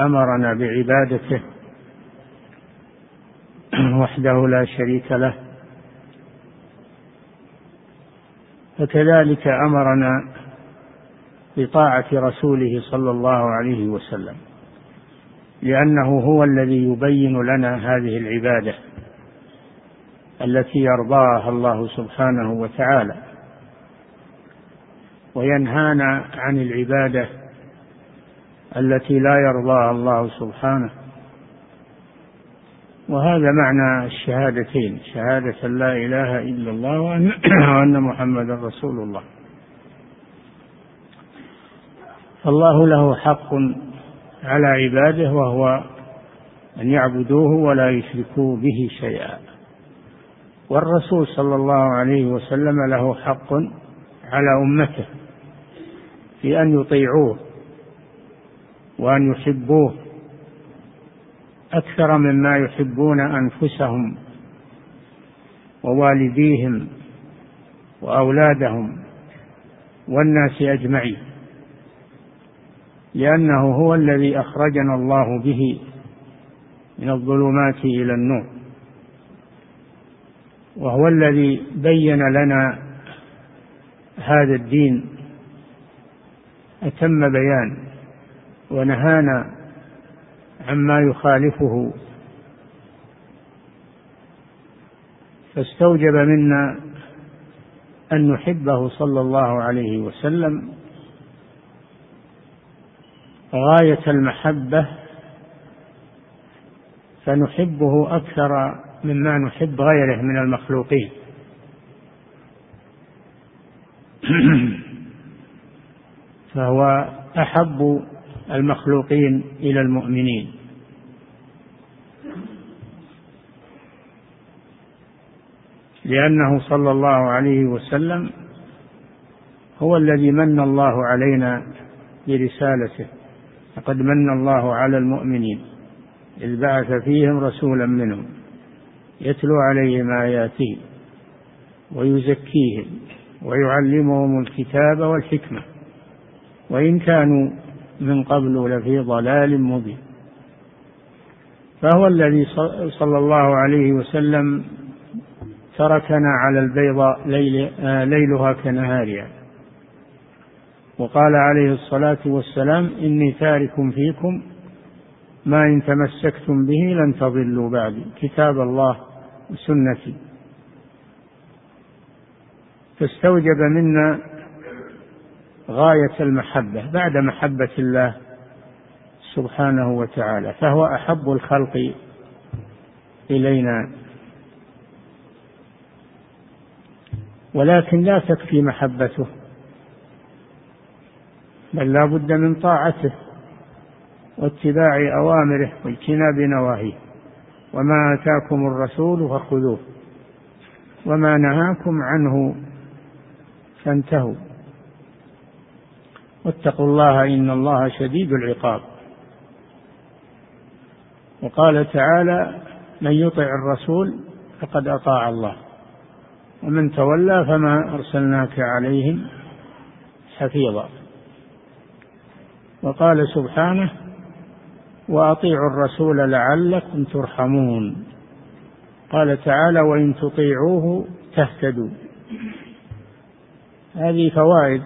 أمرنا بعبادته وحده لا شريك له. فكذلك أمرنا بطاعة رسوله صلى الله عليه وسلم لأنه هو الذي يبين لنا هذه العبادة التي يرضاها الله سبحانه وتعالى وينهانا عن العبادة التي لا يرضاها الله سبحانه. وهذا معنى الشهادتين شهادة لا إله إلا الله وأن محمدا رسول الله. فالله له حق على عباده وهو أن يعبدوه ولا يشركوا به شيئا. والرسول صلى الله عليه وسلم له حق على أمته في أن يطيعوه. وأن يحبوه أكثر مما يحبون أنفسهم ووالديهم وأولادهم والناس أجمعين لأنه هو الذي أخرجنا الله به من الظلمات إلى النور وهو الذي بين لنا هذا الدين أتم بيان ونهانا عما يخالفه. فاستوجب منا أن نحبه صلى الله عليه وسلم. غاية المحبة فنحبه أكثر مما نحب غيره من المخلوقين. فهو أحب المخلوقين إلى المؤمنين. لأنه صلى الله عليه وسلم هو الذي من الله علينا برسالته. لقد من الله على المؤمنين. إذ بعث فيهم رسولا منهم يتلو عليهم آياته ويزكيهم ويعلمهم الكتاب والحكمة. وإن كانوا من قبل لفي ضلال مبين. فهو الذي صلى الله عليه وسلم تركنا على البيضاء ليل ليلها كنهارها. وقال عليه الصلاة والسلام إني تارك فيكم ما إن تمسكتم به لن تضلوا بعدي. كتاب الله وسنتي. فاستوجب منا غاية المحبة بعد محبة الله سبحانه وتعالى فهو أحب الخلق إلينا. ولكن لا تكفي محبته بل لا بد من طاعته واتباع أوامره واجتناب نواهيه. وما آتاكم الرسول فخذوه وما نهاكم عنه فانتهوا. واتقوا الله إن الله شديد العقاب. وقال تعالى من يطع الرسول فقد أطاع الله ومن تولى فما أرسلناك عليهم حفيظا. وقال سبحانه وأطيعوا الرسول لعلكم ترحمون. قال تعالى وإن تطيعوه تهتدوا. هذه فوائد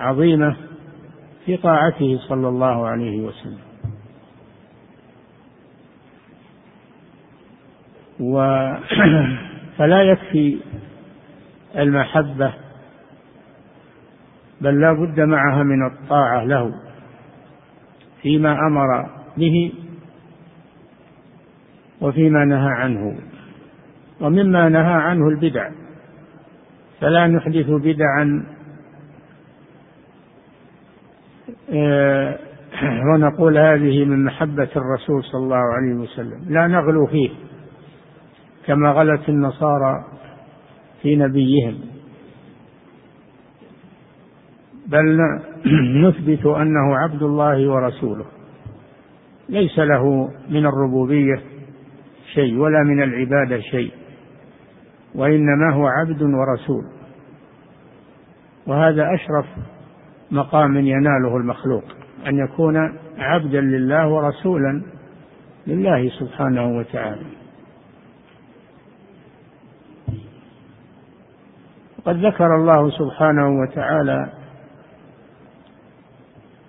عظيمة في طاعته صلى الله عليه وسلم. و فلا يكفي المحبة بل لا بد معها من الطاعة له فيما أمر به وفيما نهى عنه. ومما نهى عنه البدع فلا نحدث بدعا آه، ونقول هذه من محبة الرسول صلى الله عليه وسلم. لا نغلو فيه كما غلت النصارى في نبيهم. بل نثبت أنه عبد الله ورسوله. ليس له من الربوبية شيء ولا من العبادة شيء وإنما هو عبد ورسول. وهذا أشرف مقام يناله المخلوق أن يكون عبدا لله ورسولا لله سبحانه وتعالى. قد ذكر الله سبحانه وتعالى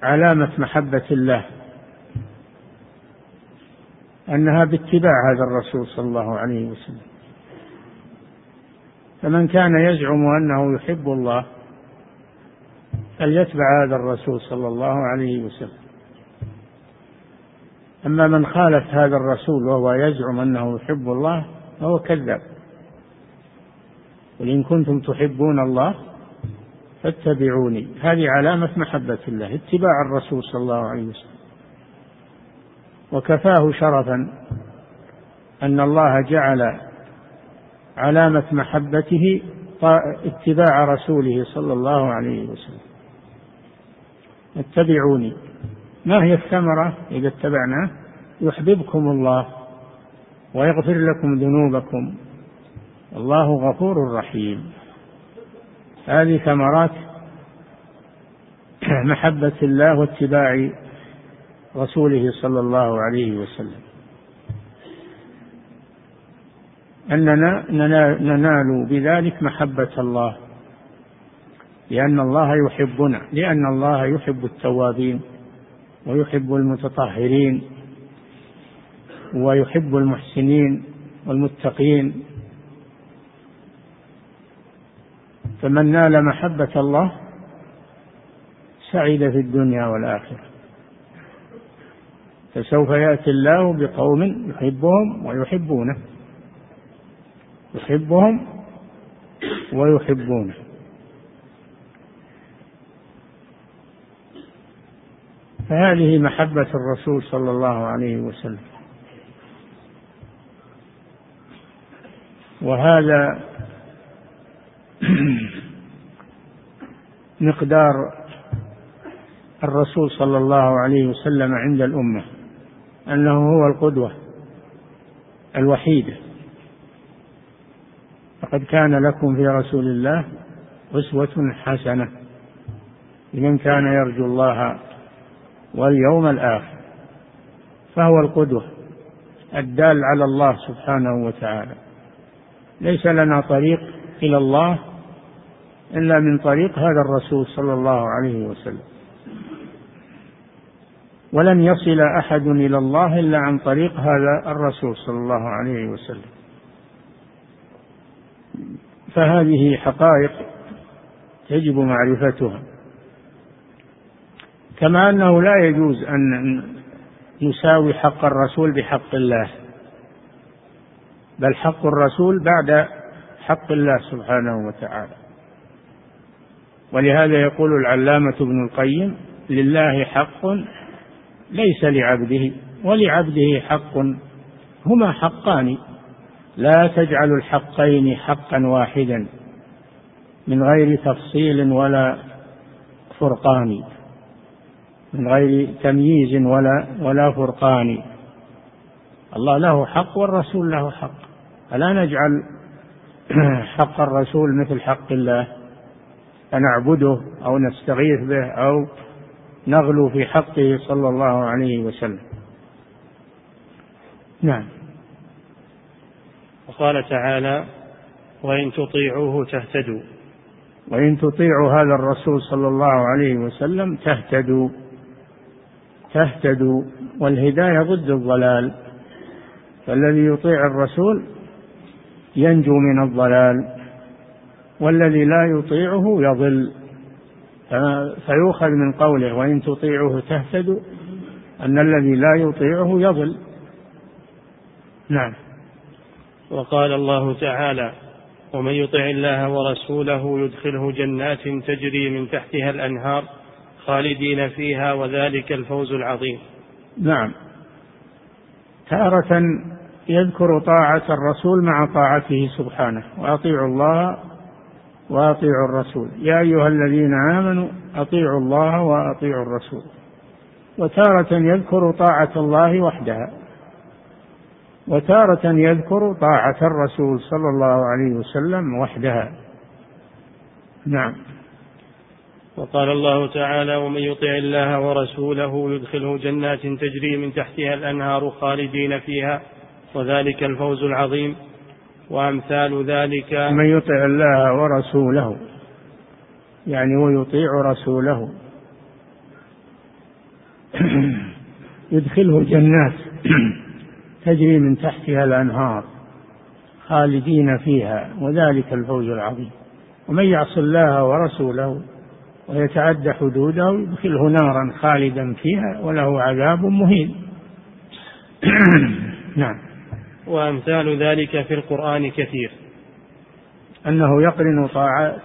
علامة محبة الله أنها باتباع هذا الرسول صلى الله عليه وسلم. فمن كان يزعم أنه يحب الله فليتبع هذا الرسول صلى الله عليه وسلم. أما من خالف هذا الرسول وهو يزعم أنه يحب الله فهو كذاب. قل إن كنتم تحبون الله فاتبعوني. هذه علامة محبة الله اتباع الرسول صلى الله عليه وسلم. وكفاه شرفا أن الله جعل علامة محبته اتباع رسوله صلى الله عليه وسلم. اتبعوني. ما هي الثمرة إذا اتبعناه يحببكم الله ويغفر لكم ذنوبكم. الله غفور رحيم. هذه ثمرات محبة الله واتباع رسوله صلى الله عليه وسلم. أننا ننال بذلك محبة الله. لأن الله يحبنا لأن الله يحب التوابين ويحب المتطهرين ويحب المحسنين والمتقين. فمن نال محبة الله سعد في الدنيا والآخرة. فسوف يأتي الله بقوم يحبهم ويحبونه يحبهم ويحبونه. فهذه محبة الرسول صلى الله عليه وسلم. وهذا مقدار الرسول صلى الله عليه وسلم عند الأمة أنه هو القدوة الوحيدة. فقد كان لكم في رسول الله أسوة حسنة لمن كان يرجو الله واليوم الآخر فهو القدوة الدال على الله سبحانه وتعالى. ليس لنا طريق إلى الله إلا من طريق هذا الرسول صلى الله عليه وسلم. ولن يصل أحد إلى الله إلا عن طريق هذا الرسول صلى الله عليه وسلم. فهذه حقائق يجب معرفتها. كما أنه لا يجوز أن نساوي حق الرسول بحق الله. بل حق الرسول بعد حق الله سبحانه وتعالى. ولهذا يقول العلامة ابن القيم لله حق ليس لعبده ولعبده حق هما حقان. لا تجعل الحقين حقا واحدا من غير تفصيل ولا فرقان. من غير تمييز ولا ولا فرقان. الله له حق والرسول له حق. فلا نجعل حق الرسول مثل حق الله؟ فنعبده أو نستغيث به أو نغلو في حقه صلى الله عليه وسلم. نعم. وقال تعالى وإن تطيعوه تهتدوا. وإن تطيعوا هذا الرسول صلى الله عليه وسلم تهتدوا. تهتدوا والهداية ضد الضلال. فالذي يطيع الرسول ينجو من الضلال والذي لا يطيعه يضل. فيؤخذ من قوله وإن تطيعه تهتدوا أن الذي لا يطيعه يضل. نعم. وقال الله تعالى ومن يطع الله ورسوله يدخله جنات تجري من تحتها الأنهار خالدين فيها وذلك الفوز العظيم. نعم. تارة يذكر طاعة الرسول مع طاعته سبحانه. وأطيعوا الله وأطيعوا الرسول. يا أيها الذين آمنوا أطيعوا الله وأطيعوا الرسول. وتارة يذكر طاعة الله وحدها. وتارة يذكر طاعة الرسول صلى الله عليه وسلم وحدها. نعم. وقال الله تعالى ومن يطع الله ورسوله يدخله جنات تجري من تحتها الأنهار خالدين فيها وذلك الفوز العظيم. وأمثال ذلك من يطع الله ورسوله يعني ويطيع رسوله. يدخله جنات تجري من تحتها الأنهار خالدين فيها وذلك الفوز العظيم. ومن يعص الله ورسوله ويتعدى حدوده يدخله نارا خالدا فيها وله عذاب مهين. نعم. وأمثال ذلك في القرآن كثير. أنه يقرن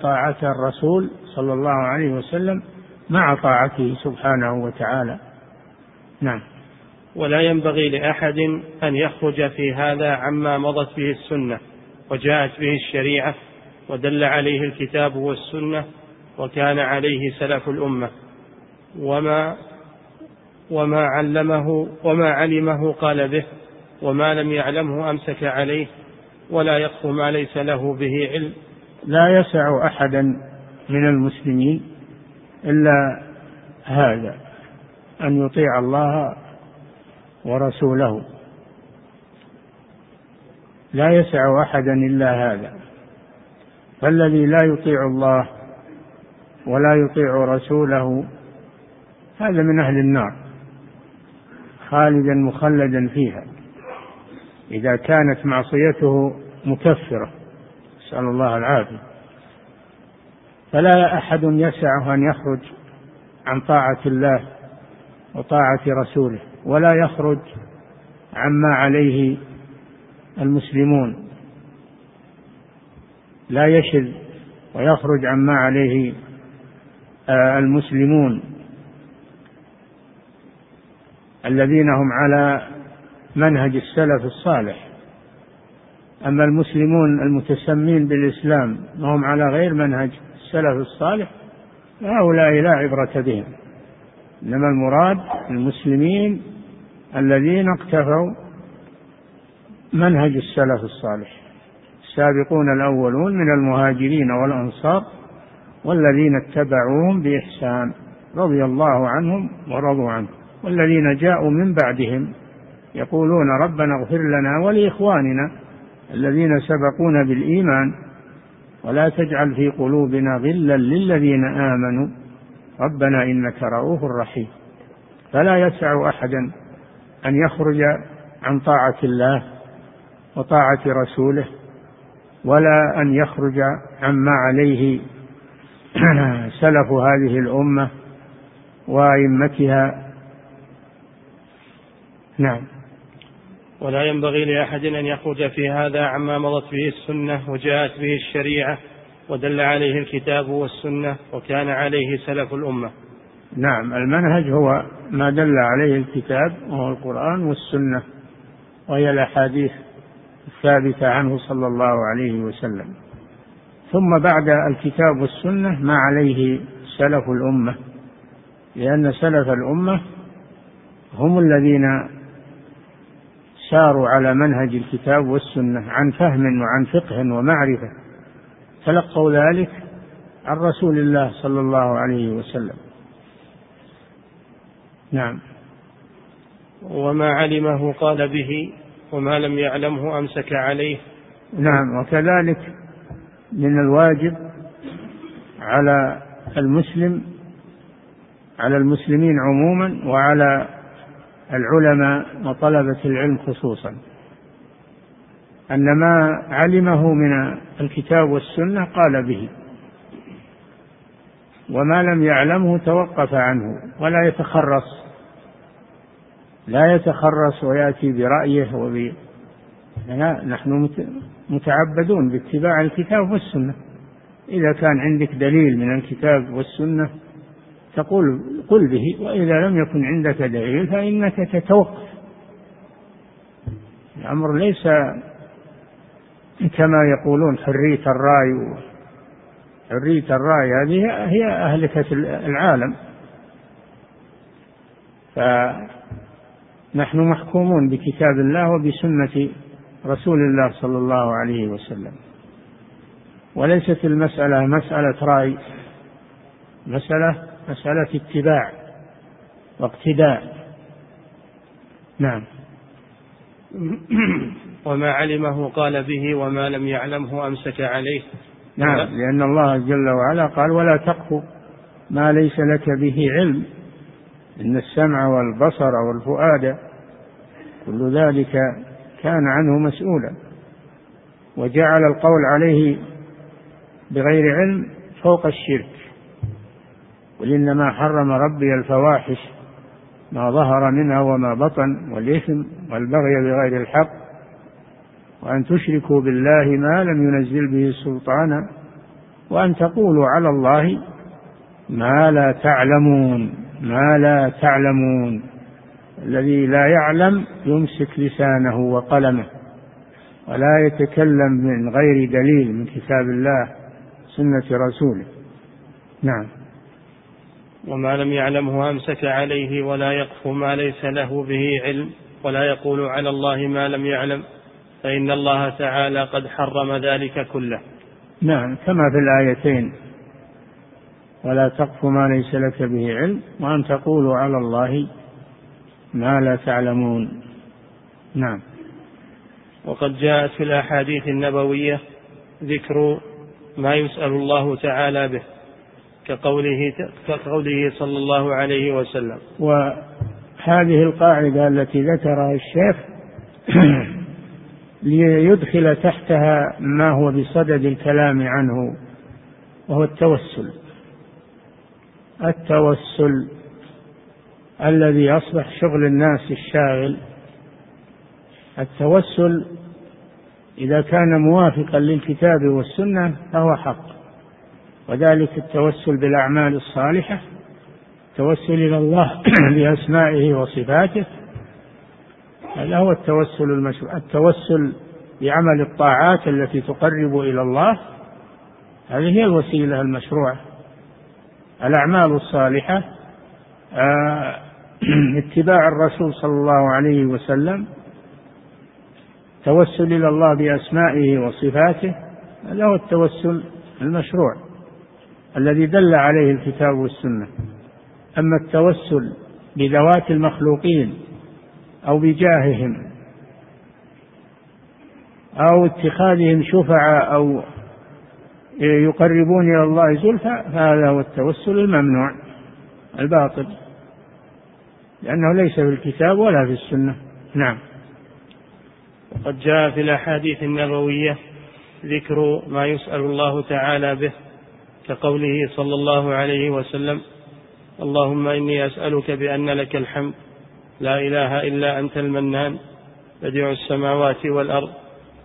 طاعة الرسول صلى الله عليه وسلم مع طاعته سبحانه وتعالى. نعم. ولا ينبغي لأحد أن يخرج في هذا عما مضت به السنة وجاءت به الشريعة ودل عليه الكتاب والسنة وكان عليه سلف الأمة. وما وما علمه وما علمه قال به وما لم يعلمه أمسك عليه ولا يقف ما ليس له به علم. لا يسع أحدا من المسلمين إلا هذا أن يطيع الله ورسوله. لا يسع أحدا إلا هذا. فالذي لا يطيع الله ولا يطيع رسوله هذا من أهل النار خالدا مخلدا فيها. إذا كانت معصيته مكفرة نسأل الله العافية. فلا أحد يسعه أن يخرج عن طاعة الله وطاعة رسوله ولا يخرج عما عليه المسلمون. لا يشذ ويخرج عما عليه المسلمون الذين هم على منهج السلف الصالح. أما المسلمون المتسمين بالإسلام وهم على غير منهج السلف الصالح فهؤلاء لا عبرة بهم. إنما المراد المسلمين الذين اقتفوا منهج السلف الصالح. السابقون الأولون من المهاجرين والأنصار والذين اتبعوهم بإحسان رضي الله عنهم ورضوا عنه والذين جاءوا من بعدهم يقولون ربنا اغفر لنا ولإخواننا الذين سبقونا بالإيمان ولا تجعل في قلوبنا غلا للذين آمنوا. ربنا إنك رؤوف رحيم. فلا يسع أحدا أن يخرج عن طاعة الله وطاعة رسوله ولا أن يخرج عما عليه سلف هذه الأمة وأئمتها. نعم. ولا ينبغي لأحد أن يخرج في هذا عما مضت به السنة وجاءت به الشريعة ودل عليه الكتاب والسنة وكان عليه سلف الأمة. نعم. المنهج هو ما دل عليه الكتاب وهو القرآن والسنة وهي الأحاديث الثابتة عنه صلى الله عليه وسلم. ثم بعد الكتاب والسنة ما عليه سلف الأمة لأن سلف الأمة هم الذين ساروا على منهج الكتاب والسنة عن فهم وعن فقه ومعرفة تلقوا ذلك عن رسول الله صلى الله عليه وسلم. نعم. وما علمه قال به وما لم يعلمه أمسك عليه. نعم وكذلك من الواجب على المسلم على المسلمين عموما وعلى العلماء وطلبة العلم خصوصا. أن ما علمه من الكتاب والسنة قال به وما لم يعلمه توقف عنه ولا يتخرص لا يتخرص ويأتي برأيه وب لا نحن متعبدون باتباع الكتاب والسنة. إذا كان عندك دليل من الكتاب والسنة تقول قل به وإذا لم يكن عندك دليل فإنك تتوقف. الأمر ليس كما يقولون حرية الرأي حرية الرأي هذه هي أهلكة العالم. فنحن محكومون بكتاب الله وبسنة رسول الله صلى الله عليه وسلم. وليست المسألة مسألة رأي مسألة مسألة اتباع واقتداء. نعم. وما علمه قال به وما لم يعلمه أمسك عليه. نعم لأن الله جل وعلا قال ولا تقف ما ليس لك به علم إن السمع والبصر والفؤاد كل ذلك كان عنه مسؤولا وجعل القول عليه بغير علم فوق الشرك. قل إنما حرم ربي الفواحش ما ظهر منها وما بطن والإثم والبغي بغير الحق وأن تشركوا بالله ما لم ينزل به سلطانا وأن تقولوا على الله ما لا تعلمون ما لا تعلمون. الذي لا يعلم يمسك لسانه وقلمه ولا يتكلم من غير دليل من كتاب الله سنة رسوله. نعم. وما لم يعلمه أمسك عليه ولا يقف ما ليس له به علم ولا يقول على الله ما لم يعلم فإن الله تعالى قد حرم ذلك كله. نعم كما في الآيتين. ولا تقف ما ليس لك به علم وأن تقولوا على الله ما لا تعلمون. نعم. وقد جاءت في الأحاديث النبوية ذكر ما يسأل الله تعالى به كقوله كقوله صلى الله عليه وسلم. وهذه القاعدة التي ذكرها الشيخ ليدخل تحتها ما هو بصدد الكلام عنه وهو التوسل. التوسل. الذي أصبح شغل الناس الشاغل التوسل إذا كان موافقا للكتاب والسنة فهو حق. وذلك التوسل بالأعمال الصالحة التوسل إلى الله بأسمائه وصفاته هذا هو التوسل المشروع. التوسل بعمل الطاعات التي تقرب إلى الله هذه هي الوسيلة المشروعة. الأعمال الصالحة آه، اتباع الرسول صلى الله عليه وسلم توسل إلى الله بأسمائه وصفاته هذا هو التوسل المشروع الذي دل عليه الكتاب والسنة. أما التوسل بذوات المخلوقين أو بجاههم أو اتخاذهم شفعاء أو يقربون إلى الله زلفى فهذا هو التوسل الممنوع الباطل. لأنه ليس في الكتاب ولا في السنة. نعم. وقد جاء في الأحاديث النبوية ذكر ما يسأل الله تعالى به كقوله صلى الله عليه وسلم اللهم إني أسألك بأن لك الحمد لا إله إلا أنت المنان بديع السماوات والأرض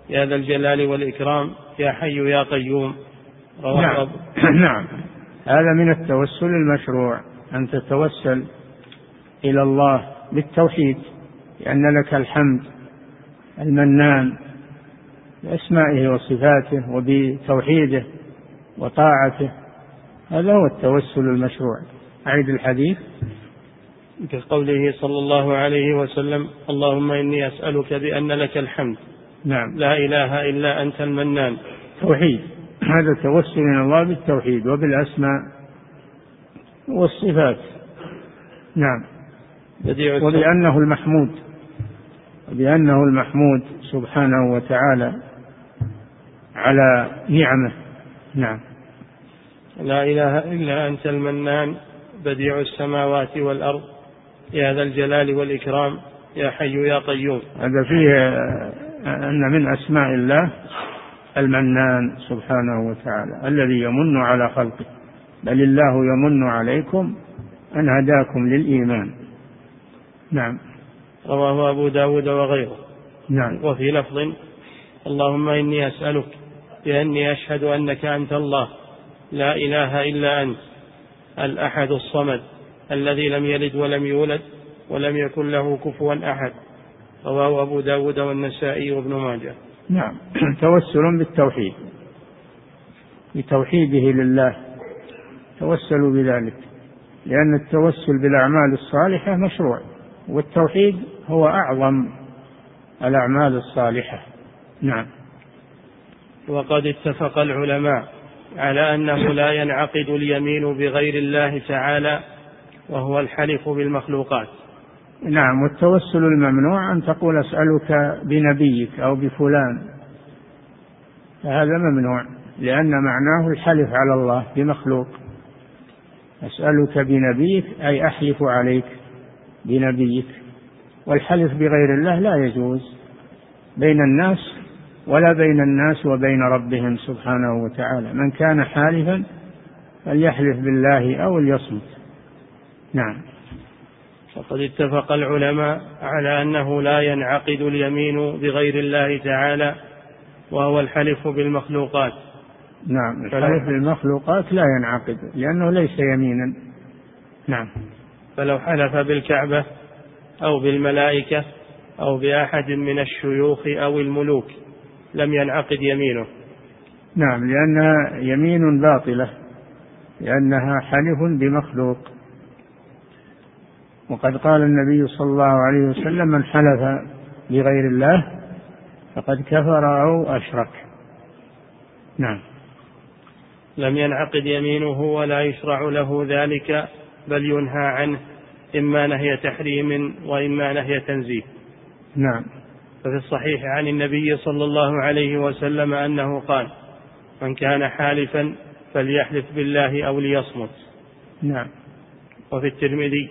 يا ذا الجلال والإكرام يا حي يا قيوم نعم. نعم. هذا من التوسل المشروع أن تتوسل إلى الله بالتوحيد لأن لك الحمد المنان بأسمائه وصفاته وبتوحيده وطاعته هذا هو التوسل المشروع. أعيد الحديث. كقوله صلى الله عليه وسلم اللهم إني أسألك بأن لك الحمد. نعم. لا إله إلا أنت المنان. توحيد. هذا توسل إلى الله بالتوحيد وبالأسماء والصفات. نعم. وبأنه المحمود. وبأنه المحمود سبحانه وتعالى على نعمه. نعم. لا إله إلا أنت المنان بديع السماوات والأرض. يا ذا الجلال والإكرام يا حي يا قيوم. هذا فيه أن من أسماء الله المنان سبحانه وتعالى الذي يمن على خلقه. بل الله يمن عليكم أن هداكم للإيمان. نعم. رواه أبو داود وغيره. نعم. وفي لفظ اللهم إني أسألك بأني أشهد أنك أنت الله لا إله إلا أنت الأحد الصمد الذي لم يلد ولم يولد ولم يكن له كفوا أحد. رواه أبو داود والنسائي وابن ماجه. نعم. توسل بالتوحيد. بتوحيده لله. توسلوا بذلك. لأن التوسل بالأعمال الصالحة مشروع. والتوحيد هو أعظم الأعمال الصالحة. نعم. وقد اتفق العلماء على أنه لا ينعقد اليمين بغير الله تعالى وهو الحلف بالمخلوقات. نعم. والتوسل الممنوع أن تقول أسألك بنبيك أو بفلان. هذا ممنوع لأن معناه الحلف على الله بمخلوق. أسألك بنبيك أي أحلف عليك. بنبيك والحلف بغير الله لا يجوز بين الناس ولا بين الناس وبين ربهم سبحانه وتعالى. من كان حالفا فليحلف بالله أو ليصمت. نعم. وقد اتفق العلماء على أنه لا ينعقد اليمين بغير الله تعالى وهو الحلف بالمخلوقات. نعم الحلف بالمخلوقات لا ينعقد لأنه ليس يمينا. نعم. فلو حلف بالكعبة أو بالملائكة أو بأحد من الشيوخ أو الملوك لم ينعقد يمينه. نعم لأنها يمين باطلة لأنها حلف بمخلوق. وقد قال النبي صلى الله عليه وسلم من حلف بغير الله فقد كفر أو أشرك. نعم. لم ينعقد يمينه ولا يشرع له ذلك بل ينهى عنه إما نهي تحريم وإما نهي تنزيه. نعم. ففي الصحيح عن النبي صلى الله عليه وسلم أنه قال من كان حالفا فليحلف بالله أو ليصمت. نعم. وفي الترمذي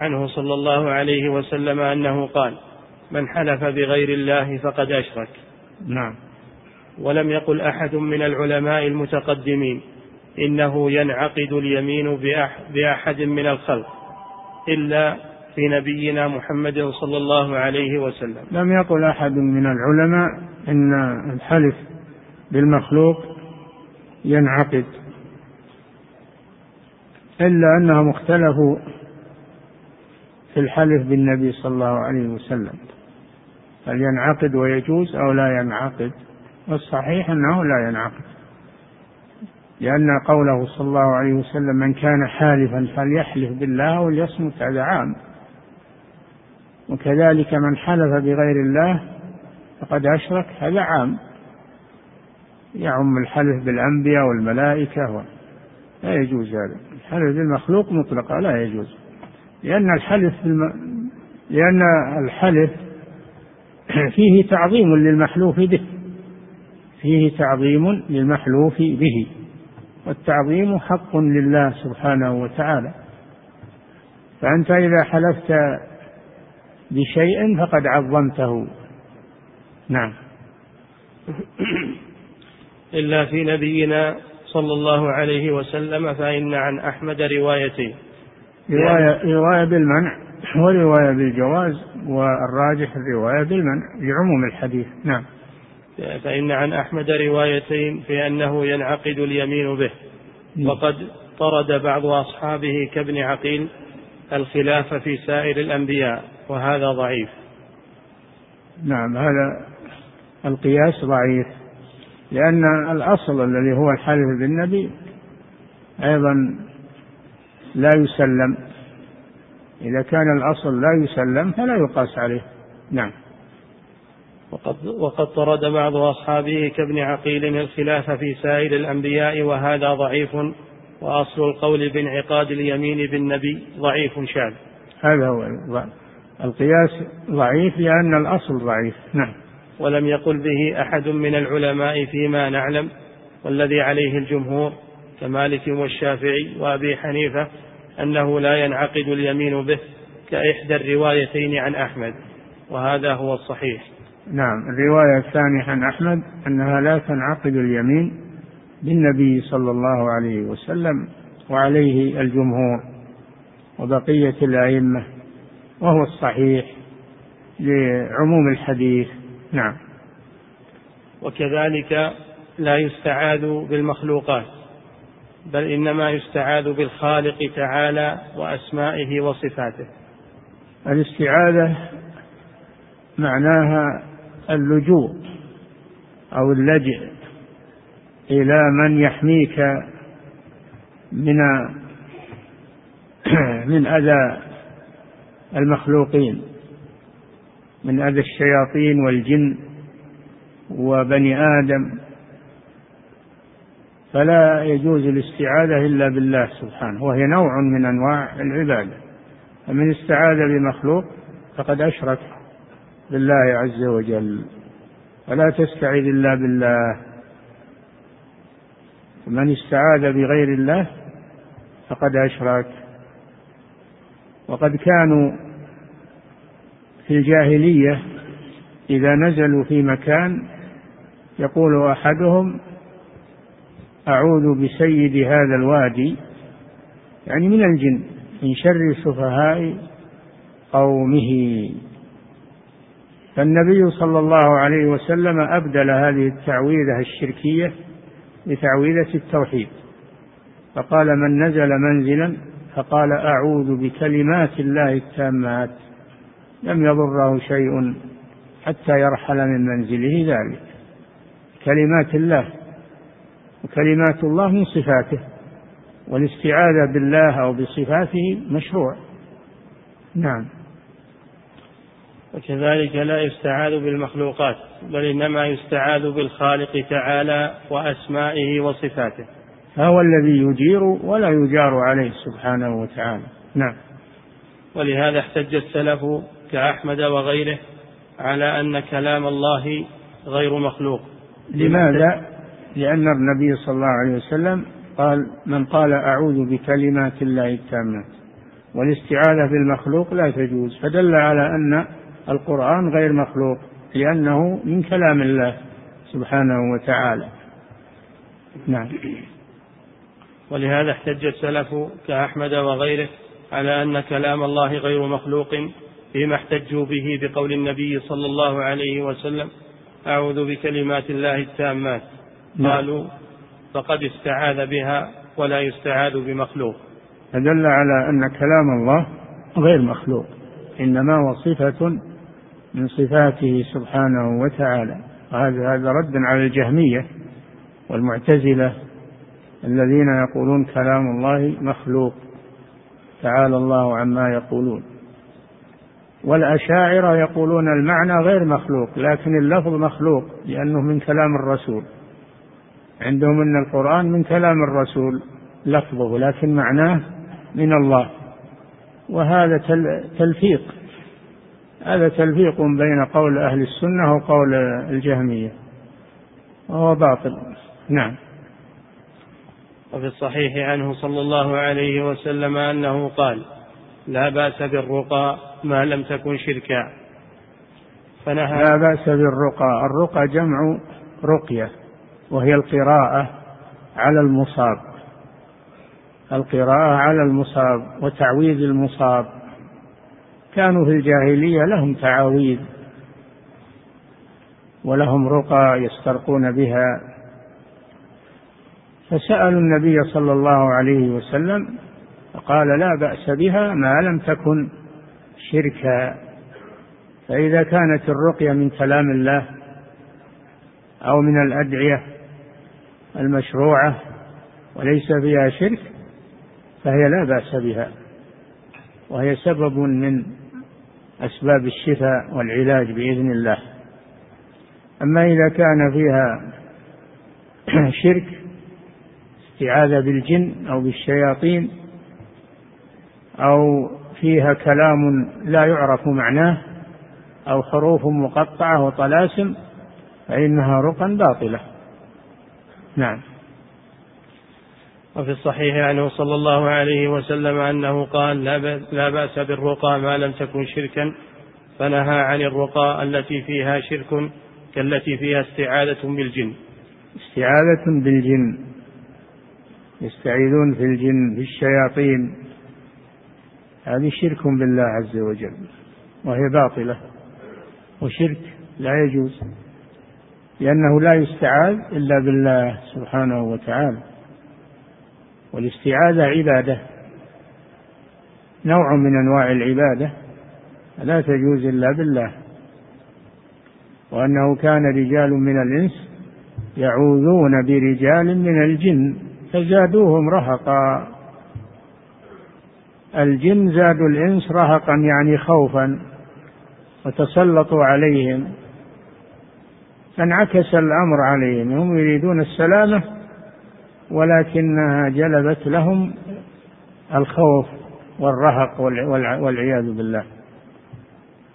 عنه صلى الله عليه وسلم أنه قال من حلف بغير الله فقد أشرك. نعم. ولم يقل أحد من العلماء المتقدمين إنه ينعقد اليمين بأحد من الخلق إلا في نبينا محمد صلى الله عليه وسلم. لم يقل أحد من العلماء إن الحلف بالمخلوق ينعقد إلا أنهم اختلفوا في الحلف بالنبي صلى الله عليه وسلم. هل ينعقد ويجوز أو لا ينعقد؟ والصحيح أنه لا ينعقد. لأن قوله صلى الله عليه وسلم من كان حالفا فليحلف بالله وليصمت هذا عام. وكذلك من حلف بغير الله فقد أشرك هذا عام. يعم الحلف بالأنبياء والملائكة لا يجوز هذا. الحلف بالمخلوق مطلقا لا يجوز. لأن الحلف بالم... لأن الحلف فيه تعظيم للمحلوف به. فيه تعظيم للمحلوف به. والتعظيم حق لله سبحانه وتعالى. فأنت إذا حلفت بشيء فقد عظمته. نعم. إلا في نبينا صلى الله عليه وسلم فإن عن أحمد روايتين رواية, رواية بالمنع ورواية بالجواز والراجح الرواية بالمنع لعموم الحديث. نعم. فإن عن أحمد روايتين في أنه ينعقد اليمين به. وقد طرد بعض أصحابه كابن عقيل الخلاف في سائر الأنبياء وهذا ضعيف. نعم هذا القياس ضعيف لأن الأصل الذي هو الحلف بالنبي أيضا لا يسلم. إذا كان الأصل لا يسلم فلا يقاس عليه. نعم. وقد, وقد طرد بعض أصحابه كابن عقيل الخلاف في سائر الأنبياء وهذا ضعيف وأصل القول بانعقاد اليمين بالنبي ضعيف شاذ. هذا هو القياس ضعيف لأن الأصل ضعيف. نعم. ولم يقل به أحد من العلماء فيما نعلم والذي عليه الجمهور كمالك والشافعي وأبي حنيفة أنه لا ينعقد اليمين به كإحدى الروايتين عن أحمد وهذا هو الصحيح. نعم الرواية الثانية عن أحمد أنها لا تنعقد اليمين بالنبي صلى الله عليه وسلم وعليه الجمهور وبقية الأئمة وهو الصحيح لعموم الحديث. نعم. وكذلك لا يستعاذ بالمخلوقات بل إنما يستعاذ بالخالق تعالى وأسمائه وصفاته. الاستعاذة معناها اللجوء أو اللجئ إلى من يحميك من من أذى المخلوقين من أذى الشياطين والجن وبني آدم. فلا يجوز الاستعاذة إلا بالله سبحانه وهي نوع من أنواع العبادة. فمن استعاذ بمخلوق فقد أشرك. بالله عز وجل. فلا تستعذ إلا بالله. من استعاذ بغير الله فقد أشرك. وقد كانوا في الجاهلية إذا نزلوا في مكان يقول أحدهم أعوذ بسيد هذا الوادي يعني من الجن من شر سفهاء قومه. فالنبي صلى الله عليه وسلم أبدل هذه التعويذة الشركية بتعويذة التوحيد. فقال من نزل منزلا فقال أعوذ بكلمات الله التامات. لم يضره شيء حتى يرحل من منزله ذلك. كلمات الله وكلمات الله من صفاته والاستعاذة بالله أو بصفاته مشروع. نعم. وكذلك لا يستعاذ بالمخلوقات بل إنما يستعاذ بالخالق تعالى وأسمائه وصفاته. فهو الذي يجير ولا يجار عليه سبحانه وتعالى. نعم. ولهذا احتج السلف كأحمد وغيره على أن كلام الله غير مخلوق. لماذا؟ لأن النبي صلى الله عليه وسلم قال من قال أعوذ بكلمات الله التامات. والاستعاذة بالمخلوق لا تجوز فدل على أن القرآن غير مخلوق لأنه من كلام الله سبحانه وتعالى. نعم. ولهذا احتج السلف كأحمد وغيره على أن كلام الله غير مخلوق فيما احتجوا به بقول النبي صلى الله عليه وسلم أعوذ بكلمات الله التامات. نعم. قالوا فقد استعاذ بها ولا يستعاذ بمخلوق. فدل على أن كلام الله غير مخلوق إنما هو صفة من صفاته سبحانه وتعالى. وهذا هذا رد على الجهمية والمعتزلة الذين يقولون كلام الله مخلوق. تعالى الله عما يقولون. والأشاعرة يقولون المعنى غير مخلوق لكن اللفظ مخلوق لأنه من كلام الرسول. عندهم أن القرآن من كلام الرسول لفظه لكن معناه من الله. وهذا تلفيق. هذا تلفيق بين قول أهل السنة وقول الجهمية. وهو باطل. نعم. وفي الصحيح عنه صلى الله عليه وسلم أنه قال لا بأس بالرقى ما لم تكن شركا. فنهى لا بأس بالرقى. الرقى جمع رقية وهي القراءة على المصاب. القراءة على المصاب وتعويذ المصاب. كانوا في الجاهلية لهم تعاويذ ولهم رقى يسترقون بها. فسألوا النبي صلى الله عليه وسلم فقال لا بأس بها ما لم تكن شركا. فإذا كانت الرقية من كلام الله أو من الأدعية المشروعة وليس فيها شرك فهي لا بأس بها. وهي سبب من أسباب الشفاء والعلاج بإذن الله. أما إذا كان فيها شرك استعاذة بالجن أو بالشياطين أو فيها كلام لا يعرف معناه أو حروف مقطعة وطلاسم فإنها رقى باطلة. نعم. وفي الصحيح عنه صلى الله عليه وسلم أنه قال لا بأس بالرقى ما لم تكن شركا فنهى عن الرقى التي فيها شرك كالتي فيها استعاذة بالجن. استعاذة بالجن. يستعيذون في الجن في الشياطين. هذه شرك بالله عز وجل وهي باطلة وشرك لا يجوز لأنه لا يستعاذ إلا بالله سبحانه وتعالى. والاستعاذة عبادة. نوع من أنواع العبادة لا تجوز إلا بالله. وأنه كان رجال من الإنس يعوذون برجال من الجن فزادوهم رهقا. الجن زادوا الإنس رهقا يعني خوفا وتسلطوا عليهم. فانعكس الأمر عليهم. هم يريدون السلامة ولكنها جلبت لهم الخوف والرهق والعياذ بالله.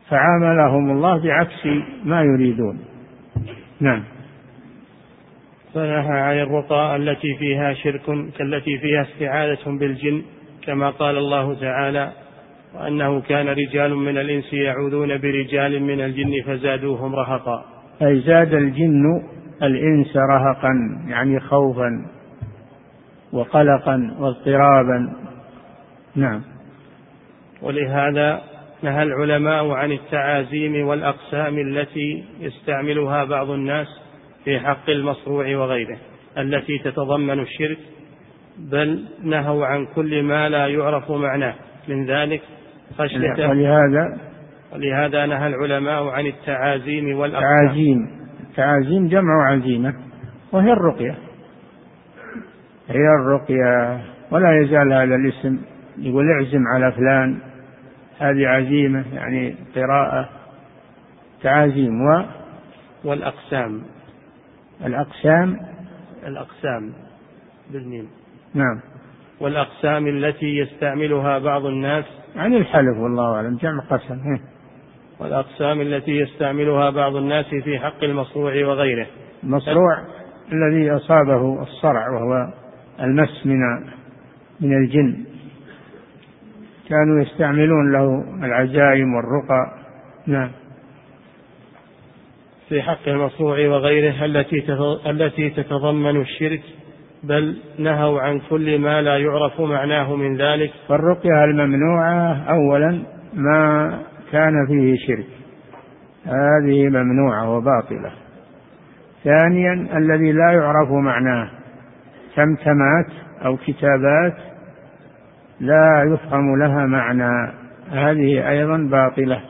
فعاملهم الله بعكس ما يريدون. نعم. فنهى عن الرقى التي فيها شرك كالتي فيها استعاذة بالجن كما قال الله تعالى وأنه كان رجال من الإنس يعوذون برجال من الجن فزادوهم رهقا. أي زاد الجن الإنس رهقا يعني خوفا. وقلقا واضطرابا. نعم. ولهذا نهى العلماء عن التعازيم والأقسام التي يستعملها بعض الناس في حق المصروع وغيره التي تتضمن الشرك بل نهوا عن كل ما لا يعرف معناه. من ذلك خشية ولهذا ولهذا نهى العلماء عن التعازيم والأقسام. تعازيم. التعازيم جمع عزيمة وهي الرقية. هي الرقية ولا يزال هذا الاسم يقول اعزم على فلان هذه عزيمة يعني قراءة تعازيم و والأقسام. الأقسام؟ الأقسام بالميم. نعم. والأقسام التي يستعملها بعض الناس. عن الحلف والله أعلم جمع قسم. إيه. والأقسام التي يستعملها بعض الناس في حق المصروع وغيره. المصروع الذي أصابه الصرع وهو المس من من الجن. كانوا يستعملون له العزائم والرقى. نعم. في حق المصروع وغيره التي التي تتضمن الشرك بل نهوا عن كل ما لا يعرف معناه من ذلك. فالرقية الممنوعة أولا ما كان فيه شرك. هذه ممنوعة وباطلة. ثانيا الذي لا يعرف معناه. تمتمات أو كتابات لا يفهم لها معنى. هذه أيضا باطلة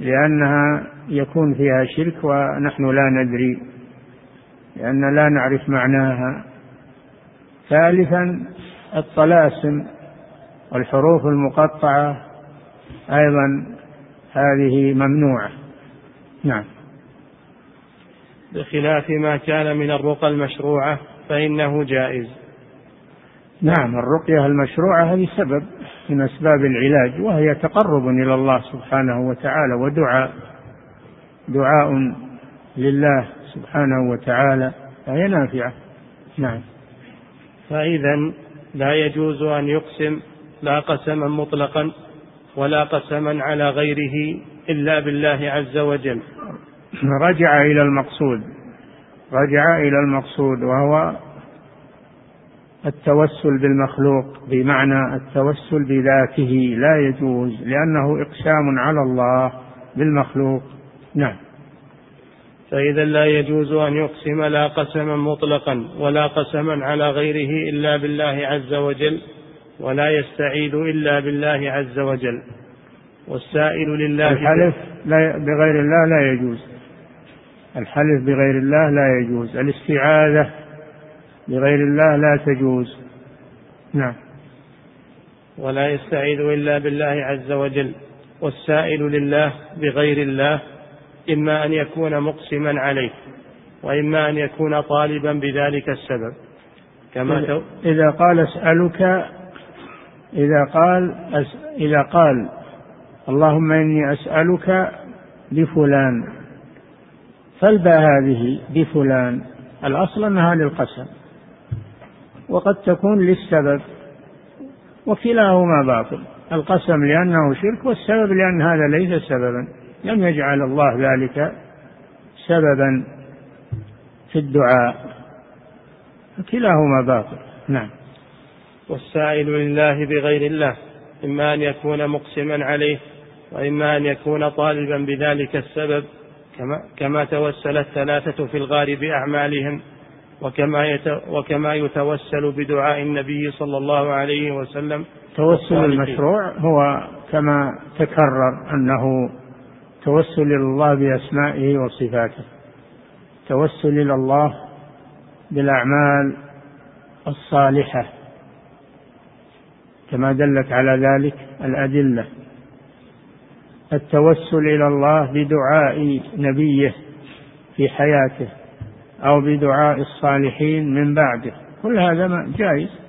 لأنها يكون فيها شرك ونحن لا ندري لأن لا نعرف معناها. ثالثا الطلاسم والحروف المقطعة أيضا هذه ممنوعة. نعم. بخلاف ما كان من الرقى المشروعة فإنه جائز. نعم الرقية المشروعة هذه سبب من أسباب العلاج وهي تقرب إلى الله سبحانه وتعالى ودعاء دعاء لله سبحانه وتعالى فهي نافعة. نعم. فإذا لا يجوز أن يقسم لا قسما مطلقا ولا قسما على غيره إلا بالله عز وجل. رجع إلى المقصود. رجع إلى المقصود وهو التوسل بالمخلوق بمعنى التوسل بذاته لا يجوز لأنه إقسام على الله بالمخلوق. نعم. فإذا لا يجوز أن يقسم لا قسما مطلقا ولا قسما على غيره إلا بالله عز وجل ولا يستعيذ إلا بالله عز وجل. والسائل لله الحلف بغير الله لا يجوز. الحلف بغير الله لا يجوز الاستعاذة بغير الله لا تجوز. نعم. ولا يستعيذ إلا بالله عز وجل والسائل لله بغير الله إما أن يكون مقسما عليه وإما أن يكون طالبا بذلك السبب. كما إذا قال أسألك إذا قال إذا قال اللهم إني أسألك بفلان فالباء هذه بفلان. الأصل أنها للقسم. وقد تكون للسبب. وكلاهما باطل. القسم لأنه شرك والسبب لأن هذا ليس سببا. لم يجعل الله ذلك سببا في الدعاء. كلاهما باطل. نعم. والسائل لله بغير الله. إما أن يكون مقسما عليه وإما أن يكون طالبا بذلك السبب. كما, كما توسل الثلاثة في الغار بأعمالهم وكما وكما يتوسل بدعاء النبي صلى الله عليه وسلم. توسل المشروع هو كما تكرر أنه توسل إلى الله بأسمائه وصفاته. توسل إلى الله بالأعمال الصالحة. كما دلت على ذلك الأدلة. التوسل إلى الله بدعاء نبيه في حياته أو بدعاء الصالحين من بعده. كل هذا جائز.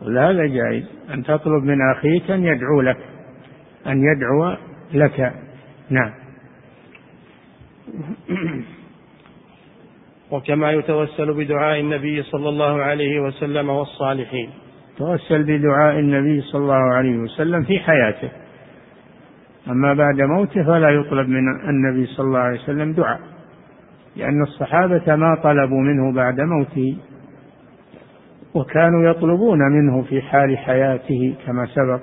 كل هذا جائز. أن تطلب من أخيك أن يدعو لك. أن يدعو لك. نعم. وكما يتوسل بدعاء النبي صلى الله عليه وسلم والصالحين. توسل بدعاء النبي صلى الله عليه وسلم في حياته. أما بعد موته فلا يطلب من النبي صلى الله عليه وسلم دعاء لأن الصحابة ما طلبوا منه بعد موته وكانوا يطلبون منه في حال حياته كما سبق.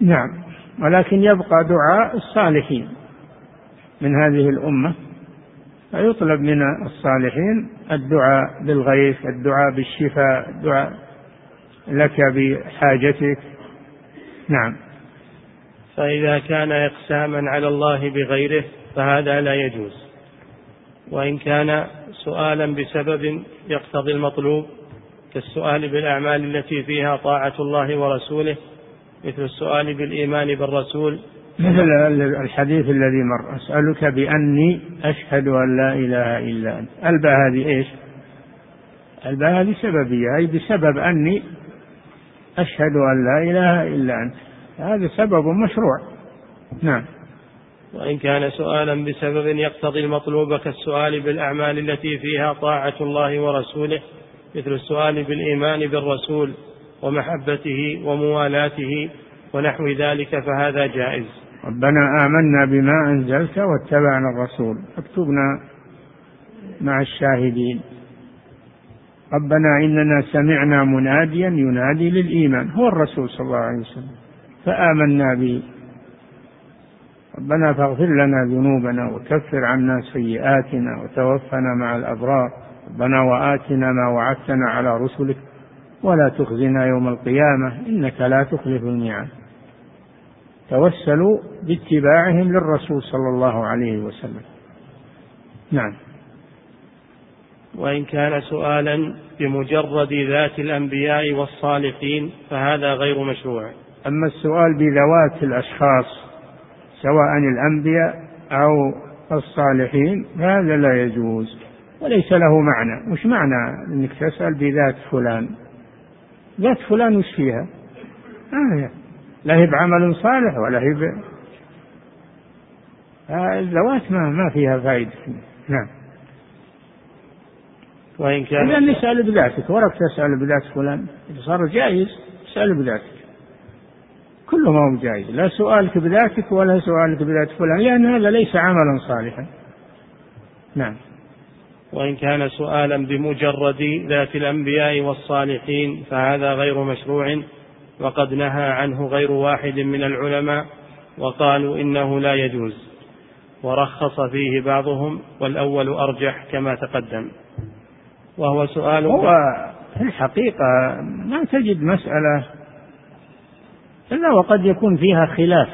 نعم ولكن يبقى دعاء الصالحين من هذه الأمة فيطلب من الصالحين الدعاء بالغيث الدعاء بالشفاء الدعاء لك بحاجتك. نعم. فإذا كان إقساما على الله بغيره فهذا لا يجوز. وإن كان سؤالا بسبب يقتضي المطلوب كالسؤال بالأعمال التي فيها طاعة الله ورسوله مثل السؤال بالإيمان بالرسول. مثل الحديث الذي مر. أسألك بأني أشهد أن لا إله إلا أنت. الباء هذه إيش؟ الباء هذه سببية أي بسبب أني أشهد أن لا إله إلا أنت. هذا سبب مشروع. نعم. وإن كان سؤالا بسبب يقتضي المطلوب كالسؤال بالأعمال التي فيها طاعة الله ورسوله مثل السؤال بالإيمان بالرسول ومحبته وموالاته ونحو ذلك فهذا جائز. ربنا آمنا بما أنزلت واتبعنا الرسول. اكتبنا مع الشاهدين. ربنا إننا سمعنا مناديا ينادي للإيمان. هو الرسول صلى الله عليه وسلم. فآمنا به. ربنا فاغفر لنا ذنوبنا وكفر عنا سيئاتنا وتوفنا مع الأبرار. ربنا وآتنا ما وعدتنا على رسلك. ولا تخزنا يوم القيامة. إنك لا تخلف الميعاد. توسلوا باتباعهم للرسول صلى الله عليه وسلم. نعم. وإن كان سؤالا بمجرد ذات الأنبياء والصالحين فهذا غير مشروع. أما السؤال بذوات الأشخاص سواء الأنبياء أو الصالحين فهذا لا يجوز وليس له معنى. وش معنى أنك تسأل بذات فلان. ذات فلان وش فيها؟ آه لا هي بعمل صالح ولا هي ب... الذوات ما ما فيها فائدة نعم. وإن كان إذا نسأل بذاتك. ورك تسأل بذات فلان. صار جائز اسأل بذاتك. كله ما هو جائز لا سؤالك بذاتك ولا سؤالك بذات فلان لأن هذا ليس عملا صالحا. نعم. وإن كان سؤالا بمجرد ذات الأنبياء والصالحين فهذا غير مشروع وقد نهى عنه غير واحد من العلماء وقالوا إنه لا يجوز. ورخص فيه بعضهم والأول أرجح كما تقدم. وهو سؤال هو في الحقيقة ما تجد مسألة إلا وقد يكون فيها خلاف.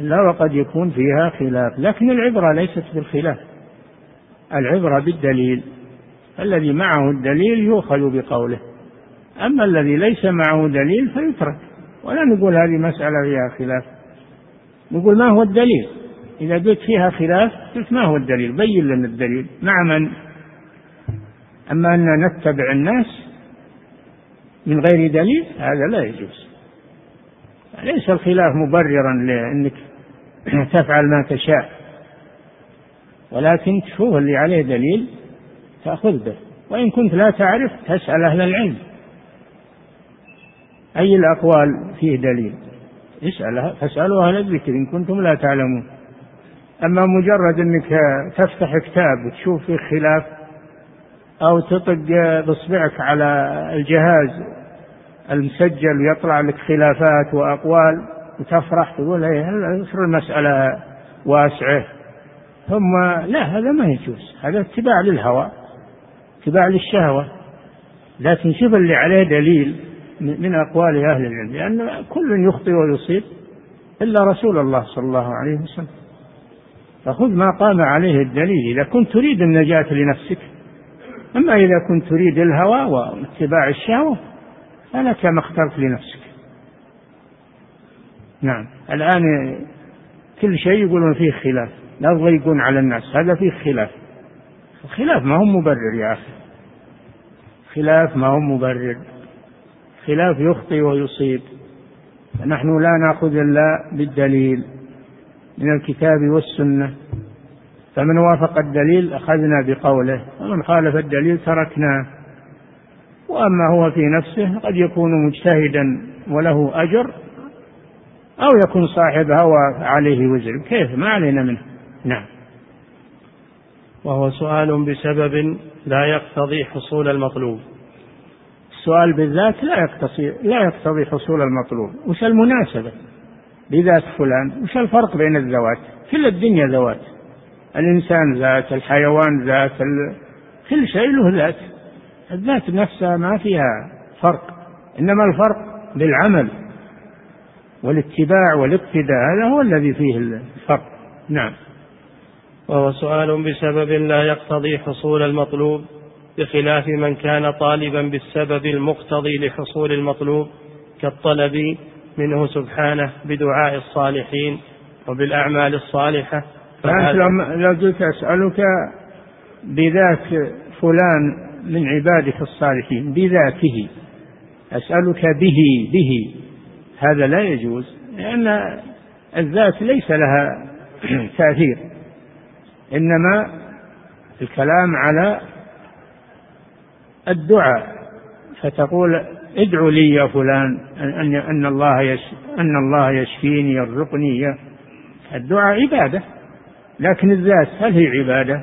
إلا وقد يكون فيها خلاف. لكن العبرة ليست بالخلاف. العبرة بالدليل. الذي معه الدليل يؤخذ بقوله. أما الذي ليس معه دليل فيترك. ولا نقول هذه مسألة فيها خلاف. نقول ما هو الدليل؟ إذا قلت فيها خلاف قلت ما هو الدليل؟ بين لنا الدليل. مع من؟ أما أن نتبع الناس من غير دليل هذا لا يجوز. ليس الخلاف مبررا لأنك تفعل ما تشاء. ولكن تشوف اللي عليه دليل تأخذ به. وإن كنت لا تعرف تسأل أهل العلم. أي الأقوال فيه دليل؟ اسأل فاسألوا أهل الذكر إن كنتم لا تعلمون. أما مجرد أنك تفتح كتاب وتشوف فيه خلاف أو تطق بإصبعك على الجهاز المسجل ويطلع لك خلافات وأقوال وتفرح تقول إيه المسألة واسعة؟ ثم لا هذا ما يجوز هذا اتباع للهوى اتباع للشهوة. لكن شوف اللي عليه دليل من أقوال أهل العلم لأن كل يخطئ ويصيب إلا رسول الله صلى الله عليه وسلم. فخذ ما قام عليه الدليل إذا كنت تريد النجاة لنفسك أما إذا كنت تريد الهوى واتباع الشهوة فلك ما اخترت لنفسك. نعم. الآن كل شيء يقولون فيه خلاف. لا تضيقون على الناس. هذا فيه خلاف. الخلاف ما هو مبرر يا أخي. خلاف ما هو مبرر. خلاف يخطي ويصيب. نحن لا نأخذ إلا بالدليل من الكتاب والسنة. فمن وافق الدليل أخذنا بقوله. ومن خالف الدليل تركناه. وأما هو في نفسه قد يكون مجتهدا وله أجر أو يكون صاحب هوى عليه وزر. كيف؟ ما علينا منه. نعم. وهو سؤال بسبب لا يقتضي حصول المطلوب. السؤال بالذات لا يقتضي لا يقتضي حصول المطلوب. وش المناسبة بذات فلان؟ وش الفرق بين الذوات؟ كل الدنيا ذوات. الإنسان ذات الحيوان ذات ال... كل شيء له ذات. الذات نفسها ما فيها فرق إنما الفرق بالعمل والاتباع والاقتداء هذا هو الذي فيه الفرق. نعم. وهو سؤال بسبب لا يقتضي حصول المطلوب بخلاف من كان طالبا بالسبب المقتضي لحصول المطلوب كالطلب منه سبحانه بدعاء الصالحين وبالأعمال الصالحة. فأنت لو قلت أسألك بذات فلان من عبادك الصالحين بذاته. أسألك به به. هذا لا يجوز لأن الذات ليس لها تأثير. إنما الكلام على الدعاء. فتقول ادعو لي يا فلان أن أن الله أن الله يشفيني يرزقني الدعاء عبادة لكن الذات هل هي عبادة؟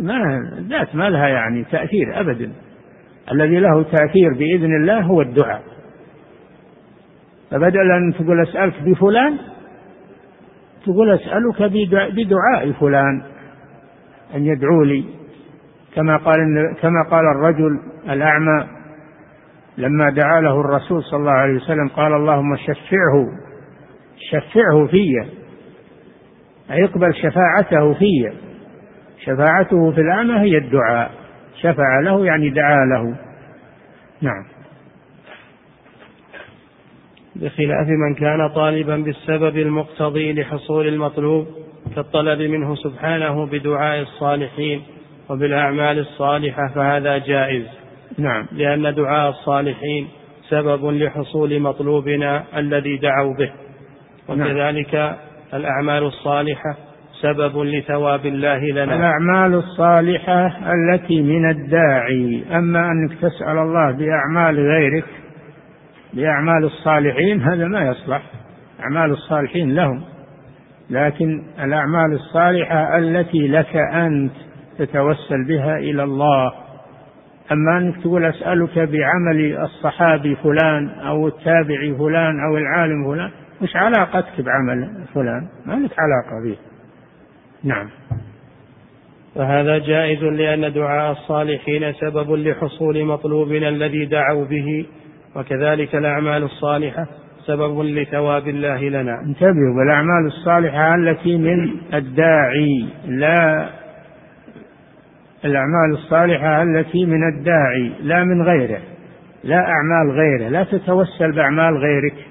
ما الذات ما لها يعني تأثير أبدا. الذي له تأثير بإذن الله هو الدعاء. فبدل أن تقول أسألك بفلان تقول أسألك بدعاء فلان أن يدعو لي. كما قال كما قال الرجل الأعمى لما دعا له الرسول صلى الله عليه وسلم قال اللهم شفعه شفعه في أي اقبل شفاعته في. شفاعته في الأعمى هي الدعاء. شفع له يعني دعا له. نعم. بخلاف من كان طالبا بالسبب المقتضي لحصول المطلوب كالطلب منه سبحانه بدعاء الصالحين وبالأعمال الصالحة فهذا جائز. نعم. لأن دعاء الصالحين سبب لحصول مطلوبنا الذي دعوا به. وكذلك نعم. الأعمال الصالحة سبب لثواب الله لنا. الأعمال الصالحة التي من الداعي. أما أنك تسأل الله بأعمال غيرك بأعمال الصالحين هذا ما يصلح. أعمال الصالحين لهم. لكن الأعمال الصالحة التي لك أنت تتوسل بها إلى الله. أما أنك تقول أسألك بعمل الصحابي فلان أو التابعي فلان أو العالم فلان مش علاقتك بعمل فلان. ما لك علاقة به. نعم. وهذا جائز لأن دعاء الصالحين سبب لحصول مطلوبنا الذي دعوا به وكذلك الأعمال الصالحة سبب لثواب الله لنا. انتبهوا بالأعمال الصالحة التي من الداعي لا الأعمال الصالحة التي من الداعي لا من غيره لا أعمال غيره لا تتوسل بأعمال غيرك.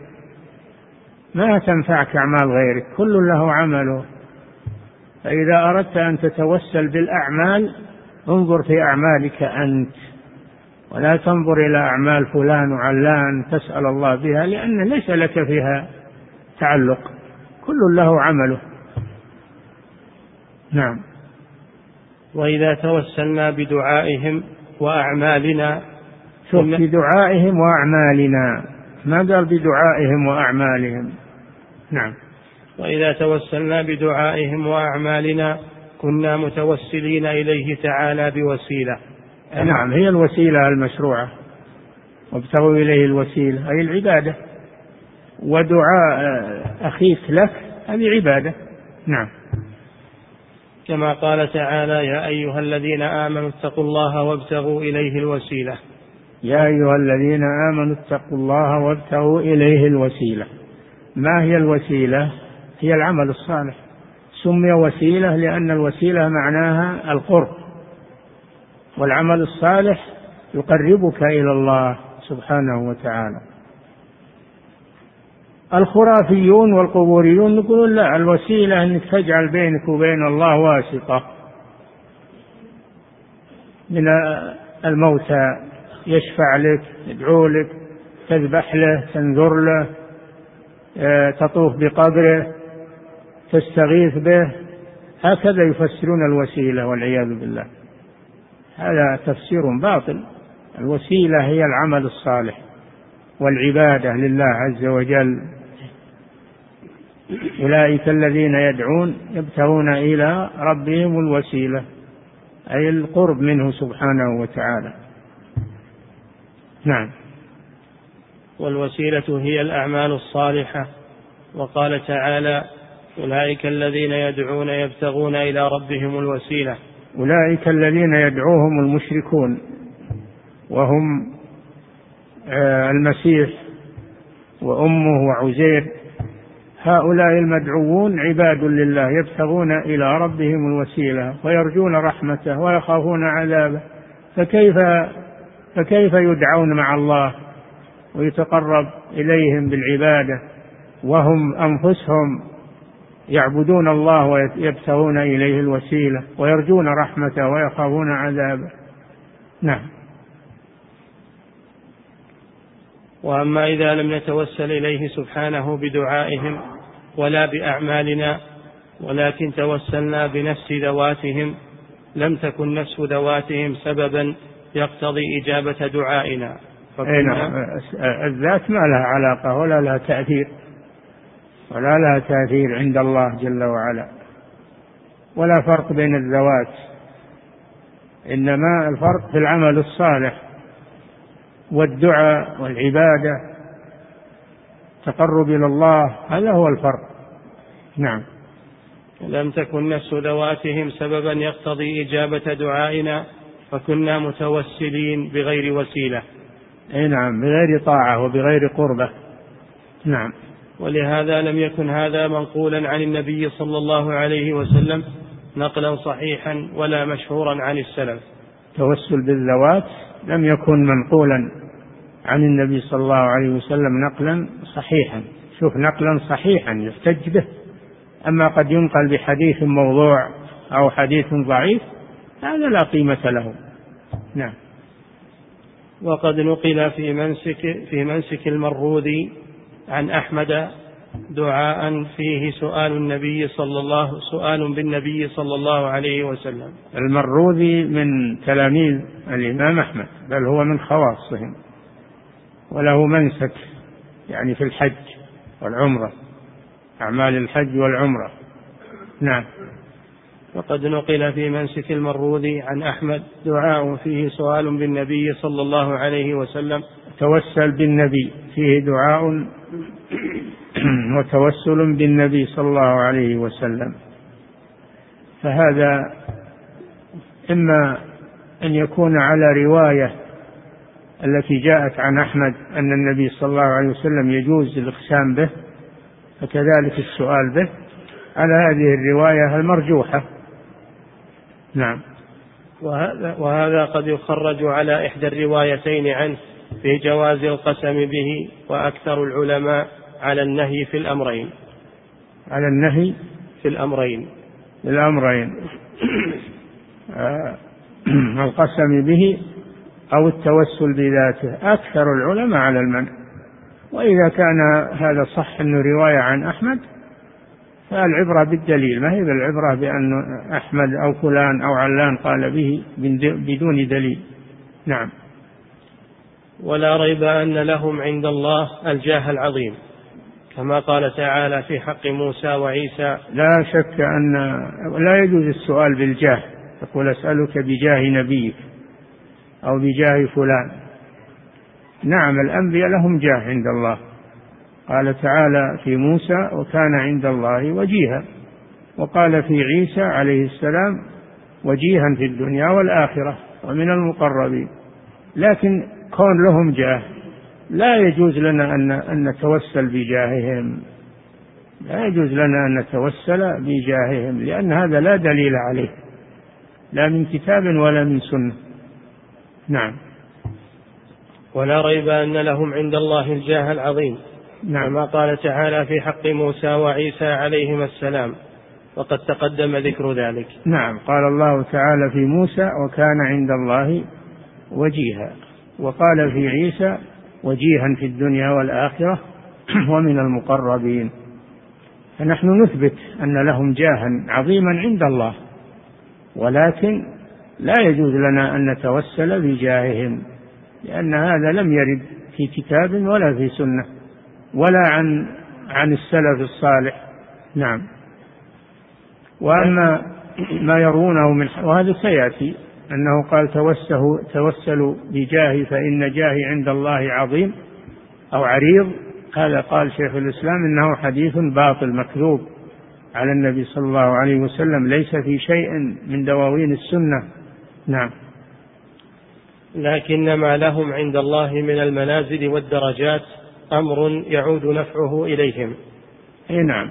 ما تنفعك أعمال غيرك كل له عمله. فإذا أردت أن تتوسل بالأعمال انظر في أعمالك أنت. ولا تنظر إلى أعمال فلان وعلان تسأل الله بها لأن ليس لك فيها تعلق. كل له عمله. نعم. وإذا توسلنا بدعائهم وأعمالنا شوف بدعائهم وأعمالنا. ما قال بدعائهم وأعمالهم؟ نعم. وإذا توسلنا بدعائهم وأعمالنا كنا متوسلين إليه تعالى بوسيلة. نعم هي الوسيلة المشروعة وابتغوا إليه الوسيلة أي العبادة. ودعاء أخيك لك هذه عبادة. نعم. كما قال تعالى يا أيها الذين آمنوا اتقوا الله وابتغوا إليه الوسيلة. يا أيها الذين آمنوا اتقوا الله وابتغوا إليه الوسيلة. ما هي الوسيلة؟ هي العمل الصالح. سمي وسيلة لأن الوسيلة معناها القرب. والعمل الصالح يقربك إلى الله سبحانه وتعالى. الخرافيون والقبوريون يقولون لا الوسيلة أنك تجعل بينك وبين الله واسطة. من الموتى يشفع لك يدعو لك تذبح له تنذر له آه، تطوف بقبره. تستغيث به هكذا يفسرون الوسيلة والعياذ بالله. هذا تفسير باطل. الوسيلة هي العمل الصالح والعبادة لله عز وجل. أولئك الذين يدعون يبتغون إلى ربهم الوسيلة أي القرب منه سبحانه وتعالى. نعم. والوسيلة هي الأعمال الصالحة. وقال تعالى أولئك الذين يدعون يبتغون إلى ربهم الوسيلة. أولئك الذين يدعوهم المشركون. وهم آه، المسيح وأمه وعزير. هؤلاء المدعوون عباد لله يبتغون إلى ربهم الوسيلة ويرجون رحمته ويخافون عذابه. فكيف فكيف يدعون مع الله ويتقرب إليهم بالعبادة؟ وهم أنفسهم يعبدون الله ويبتغون إليه الوسيلة ويرجون رحمته ويخافون عذابه. نعم. وأما إذا لم نتوسل إليه سبحانه بدعائهم ولا بأعمالنا ولكن توسلنا بنفس ذواتهم لم تكن نفس ذواتهم سببا يقتضي إجابة دعائنا. نعم. الذات ما لها علاقة ولا لها تأثير. ولا لها تأثير عند الله جل وعلا. ولا فرق بين الذوات. إنما الفرق في العمل الصالح والدعاء والعبادة تقرب إلى الله هذا هو الفرق. نعم. لم تكن نفس ذواتهم سببا يقتضي إجابة دعائنا فكنا متوسلين بغير وسيلة. أي نعم بغير طاعة وبغير قربة. نعم. ولهذا لم يكن هذا منقولا عن النبي صلى الله عليه وسلم نقلا صحيحا ولا مشهورا عن السلف. توسل بالذوات لم يكن منقولا عن النبي صلى الله عليه وسلم نقلا صحيحا. شوف نقلا صحيحا يحتج به. أما قد ينقل بحديث موضوع أو حديث ضعيف هذا لا قيمة له. نعم. وقد نقل في منسك في منسك المرودي عن أحمد دعاء فيه سؤال النبي صلى الله سؤال بالنبي صلى الله عليه وسلم. المروذي من تلاميذ الإمام أحمد بل هو من خواصهم وله منسك يعني في الحج والعمرة أعمال الحج والعمرة. نعم. وقد نقل في منسك المروذي عن أحمد دعاء فيه سؤال بالنبي صلى الله عليه وسلم. توسل بالنبي فيه دعاء وتوسل بالنبي صلى الله عليه وسلم. فهذا إما أن يكون على رواية التي جاءت عن أحمد أن النبي صلى الله عليه وسلم يجوز الإقسام به فكذلك السؤال به. على هذه الرواية المرجوحة. نعم. وهذا, وهذا قد يخرج على إحدى الروايتين عنه في جواز القسم به وأكثر العلماء على النهي في الأمرين. على النهي في الأمرين. في الأمرين. آه، القسم به أو التوسل بذاته. أكثر العلماء على المنع. وإذا كان هذا صح أنه رواية عن أحمد فالعبرة بالدليل. ما هي بالعبرة بأن أحمد أو فلان أو علان قال به بدون دليل؟ نعم. ولا ريب أن لهم عند الله الجاه العظيم كما قال تعالى في حق موسى وعيسى لا شك أن لا يجوز السؤال بالجاه يقول أسألك بجاه نبيك أو بجاه فلان. نعم الأنبياء لهم جاه عند الله. قال تعالى في موسى وكان عند الله وجيها وقال في عيسى عليه السلام وجيها في الدنيا والآخرة ومن المقربين لكن كون لهم جاه لا يجوز لنا أن أن نتوسل بجاههم. لا يجوز لنا أن نتوسل بجاههم لأن هذا لا دليل عليه لا من كتاب ولا من سنة. نعم. ولا ريب أن لهم عند الله الجاه العظيم. نعم. كما قال تعالى في حق موسى وعيسى عليهما السلام وقد تقدم ذكر ذلك. نعم. قال الله تعالى في موسى وكان عند الله وجيها. وقال في عيسى وجيها في الدنيا والآخرة ومن المقربين. فنحن نثبت أن لهم جاها عظيما عند الله ولكن لا يجوز لنا أن نتوسل بجاههم لأن هذا لم يرد في كتاب ولا في سنة. ولا عن عن السلف الصالح. نعم. وأما ما يروونه من وهذا سيأتي أنه قال توسلوا توسلوا بجاهي فإن جاهي عند الله عظيم أو عريض. هذا قال شيخ الإسلام إنه حديث باطل مكذوب على النبي صلى الله عليه وسلم ليس في شيء من دواوين السنة. نعم. لكن ما لهم عند الله من المنازل والدرجات أمر يعود نفعه إليهم. أي نعم.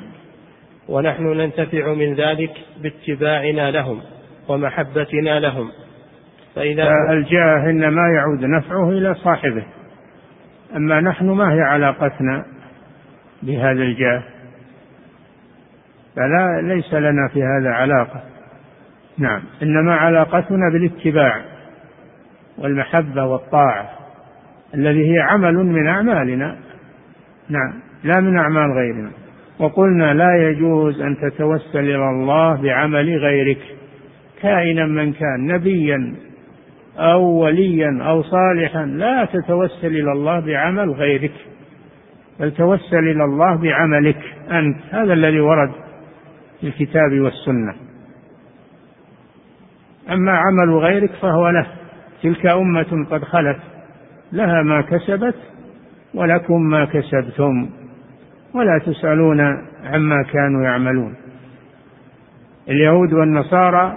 ونحن ننتفع من ذلك باتباعنا لهم ومحبتنا لهم. فإذا الجاه إنما يعود نفعه إلى صاحبه. أما نحن ما هي علاقتنا بهذا الجاه؟ فلا ليس لنا في هذا علاقة. نعم إنما علاقتنا بالاتباع والمحبة والطاعة. الذي هي عمل من أعمالنا. نعم. لا من أعمال غيرنا. وقلنا لا يجوز أن تتوسل إلى الله بعمل غيرك. كائنا من كان نبيا أو وليا أو صالحا. لا تتوسل إلى الله بعمل غيرك. بل توسل إلى الله بعملك أنت. هذا الذي ورد في الكتاب والسنة. أما عمل غيرك فهو له. تلك أمة قد خلت. لها ما كسبت ولكم ما كسبتم ولا تسألون عما كانوا يعملون. اليهود والنصارى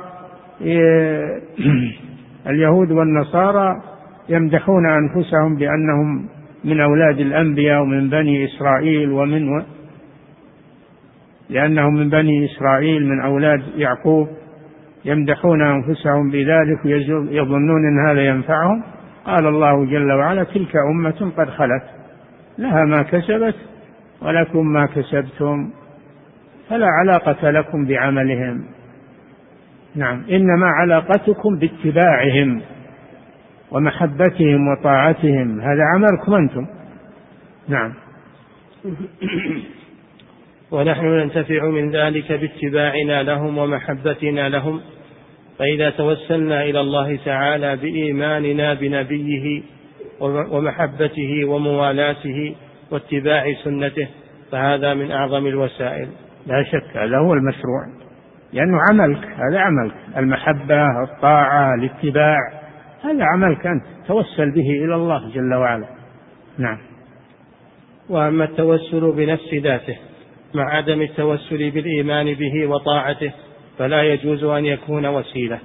اليهود والنصارى يمدحون أنفسهم بأنهم من أولاد الأنبياء ومن بني إسرائيل ومن و... لأنهم من بني إسرائيل من أولاد يعقوب. يمدحون أنفسهم بذلك ويظنون أن هذا ينفعهم. قال الله جل وعلا تلك أمة قد خلت لها ما كسبت ولكم ما كسبتم فلا علاقة لكم بعملهم. نعم إنما علاقتكم باتباعهم ومحبتهم وطاعتهم هذا عملكم أنتم. نعم. ونحن ننتفع من ذلك باتباعنا لهم ومحبتنا لهم. فإذا توسلنا إلى الله تعالى بإيماننا بنبيه ومحبته وموالاته واتباع سنته فهذا من أعظم الوسائل. لا شك هذا هو المشروع. لأنه عملك هذا عملك. المحبة الطاعة الاتباع هذا عملك أنت. توسل به إلى الله جل وعلا. نعم. وأما التوسل بنفس ذاته مع عدم التوسل بالإيمان به وطاعته فلا يجوز أن يكون وسيلة.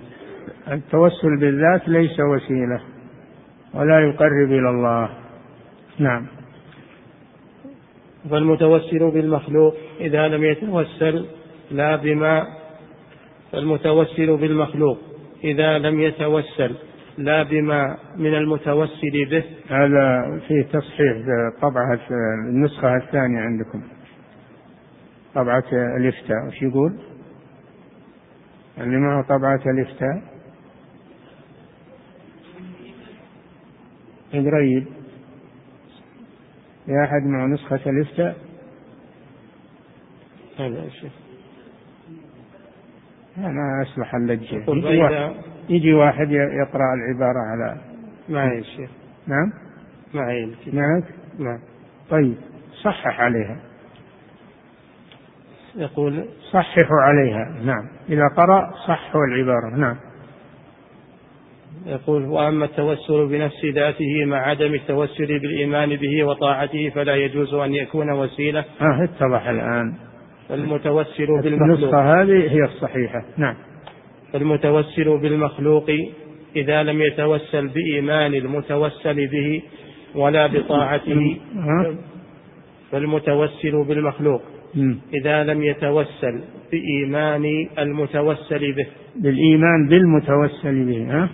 التوسل بالذات ليس وسيلة ولا يقرب إلى الله. نعم. فالمتوسل بالمخلوق إذا لم يتوسل لا بما فالمتوسل بالمخلوق إذا لم يتوسل لا بما من المتوسل به. هذا فيه تصحيح طبعة النسخة الثانية عندكم. طبعة الإفتاء وش يقول؟ اللي معه طبعة الإفتاء قريب يا أحد معه نسخة الإفتاء هذا يا شيخ ما أصلح اللجة يجي واحد, يجي واحد يقرأ العبارة على معي يا شيخ. نعم؟ معي معك نعم. طيب صحح عليها. يقول صححوا عليها. نعم. إذا قرأ صحوا العبارة. نعم. يقول وأما التوسل بنفس ذاته مع عدم التوسل بالإيمان به وطاعته فلا يجوز أن يكون وسيلة. آه اتضح الآن. فالمتوسل بالمخلوق. النسخة هذه هي الصحيحة. نعم. فالمتوسل بالمخلوق إذا لم يتوسل بإيمان المتوسل به ولا بطاعته. فالمتوسل بالمخلوق. إذا لم يتوسل بإيمان المتوسل به. بالإيمان بالمتوسل به ها؟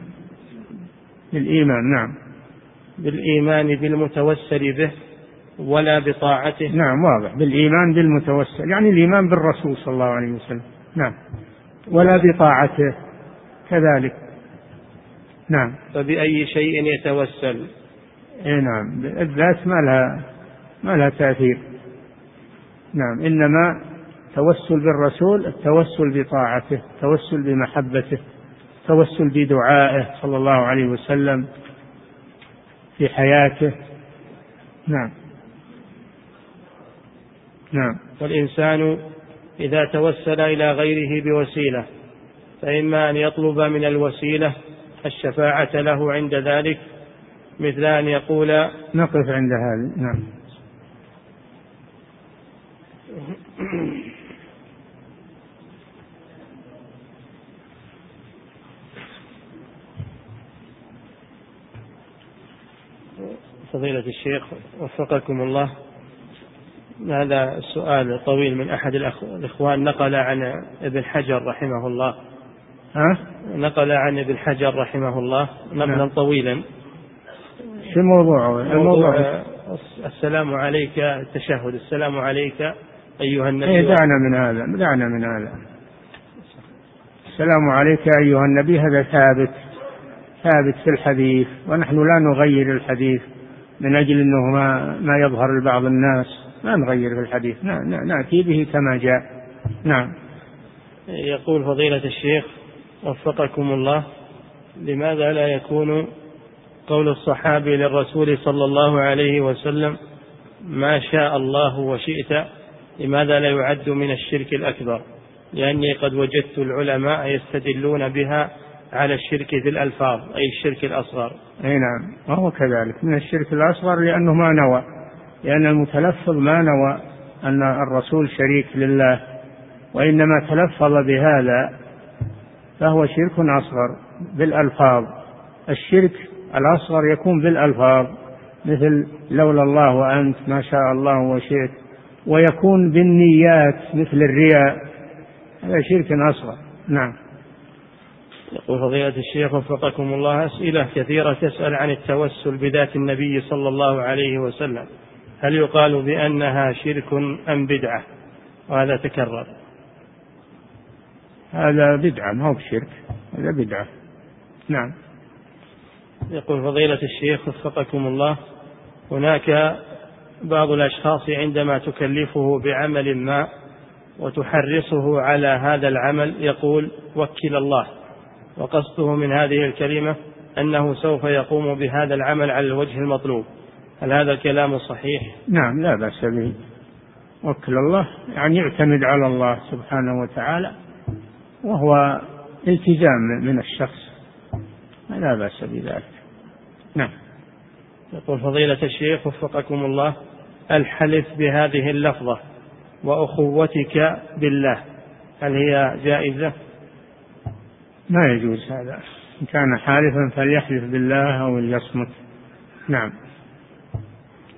بالإيمان نعم. بالإيمان بالمتوسل به ولا بطاعته. نعم واضح. بالإيمان بالمتوسل يعني الإيمان بالرسول صلى الله عليه وسلم. نعم. ولا بطاعته كذلك. نعم. فبأي شيء يتوسل؟ اي نعم. الذات ما لها ما لها تأثير. نعم إنما توسل بالرسول التوسل بطاعته التوسل بمحبته التوسل بدعائه صلى الله عليه وسلم في حياته. نعم. نعم. والإنسان إذا توسل إلى غيره بوسيلة فإما أن يطلب من الوسيلة الشفاعة له عند ذلك مثل أن يقول نقف عند هذه نعم. فضيلة الشيخ وفقكم الله. هذا السؤال طويل من أحد الإخوان. نقل عن ابن حجر رحمه الله. ها؟ نقل عن ابن حجر رحمه الله نقلا نعم. طويلا. شو موضوعه؟ الموضوع السلام عليك التشهد. السلام عليك أيها النبي. إيه دعنا من هذا دعنا من هذا. السلام عليك أيها النبي. هذا ثابت ثابت في الحديث. ونحن لا نغير الحديث. من أجل أنه ما, ما يظهر لبعض الناس. ما نغير في الحديث. نأتي به كما جاء. نعم. يقول فضيلة الشيخ وفقكم الله لماذا لا يكون قول الصحابي للرسول صلى الله عليه وسلم ما شاء الله وشئت لماذا لا يعد من الشرك الأكبر؟ لأني قد وجدت العلماء يستدلون بها على الشرك في الألفاظ أي الشرك الأصغر. أي نعم وهو كذلك. من الشرك الأصغر لأنه ما نوى لأن المتلفظ ما نوى أن الرسول شريك لله وإنما تلفظ بهذا فهو شرك أصغر بالألفاظ. الشرك الأصغر يكون بالألفاظ مثل لولا الله وأنت ما شاء الله وشئت ويكون بالنيات مثل الرياء. هذا شرك أصغر. نعم. يقول فضيلة الشيخ وفقكم الله أسئلة كثيرة تسأل عن التوسل بذات النبي صلى الله عليه وسلم. هل يقال بأنها شرك أم بدعة؟ وهذا تكرر. هذا بدعة ما هو بشرك هذا بدعة. نعم. يقول فضيلة الشيخ وفقكم الله هناك بعض الأشخاص عندما تكلفه بعمل ما وتحرصه على هذا العمل يقول وكل الله. وقصده من هذه الكلمة أنه سوف يقوم بهذا العمل على الوجه المطلوب. هل هذا الكلام صحيح؟ نعم لا بأس به. وكل الله يعني يعتمد على الله سبحانه وتعالى وهو التزام من الشخص. لا بأس بذلك. نعم. يقول فضيلة الشيخ وفقكم الله الحلف بهذه اللفظة وأخوتك بالله هل هي جائزة؟ ما يجوز هذا. إن كان حالفا فليحلف بالله أو ليصمت. نعم.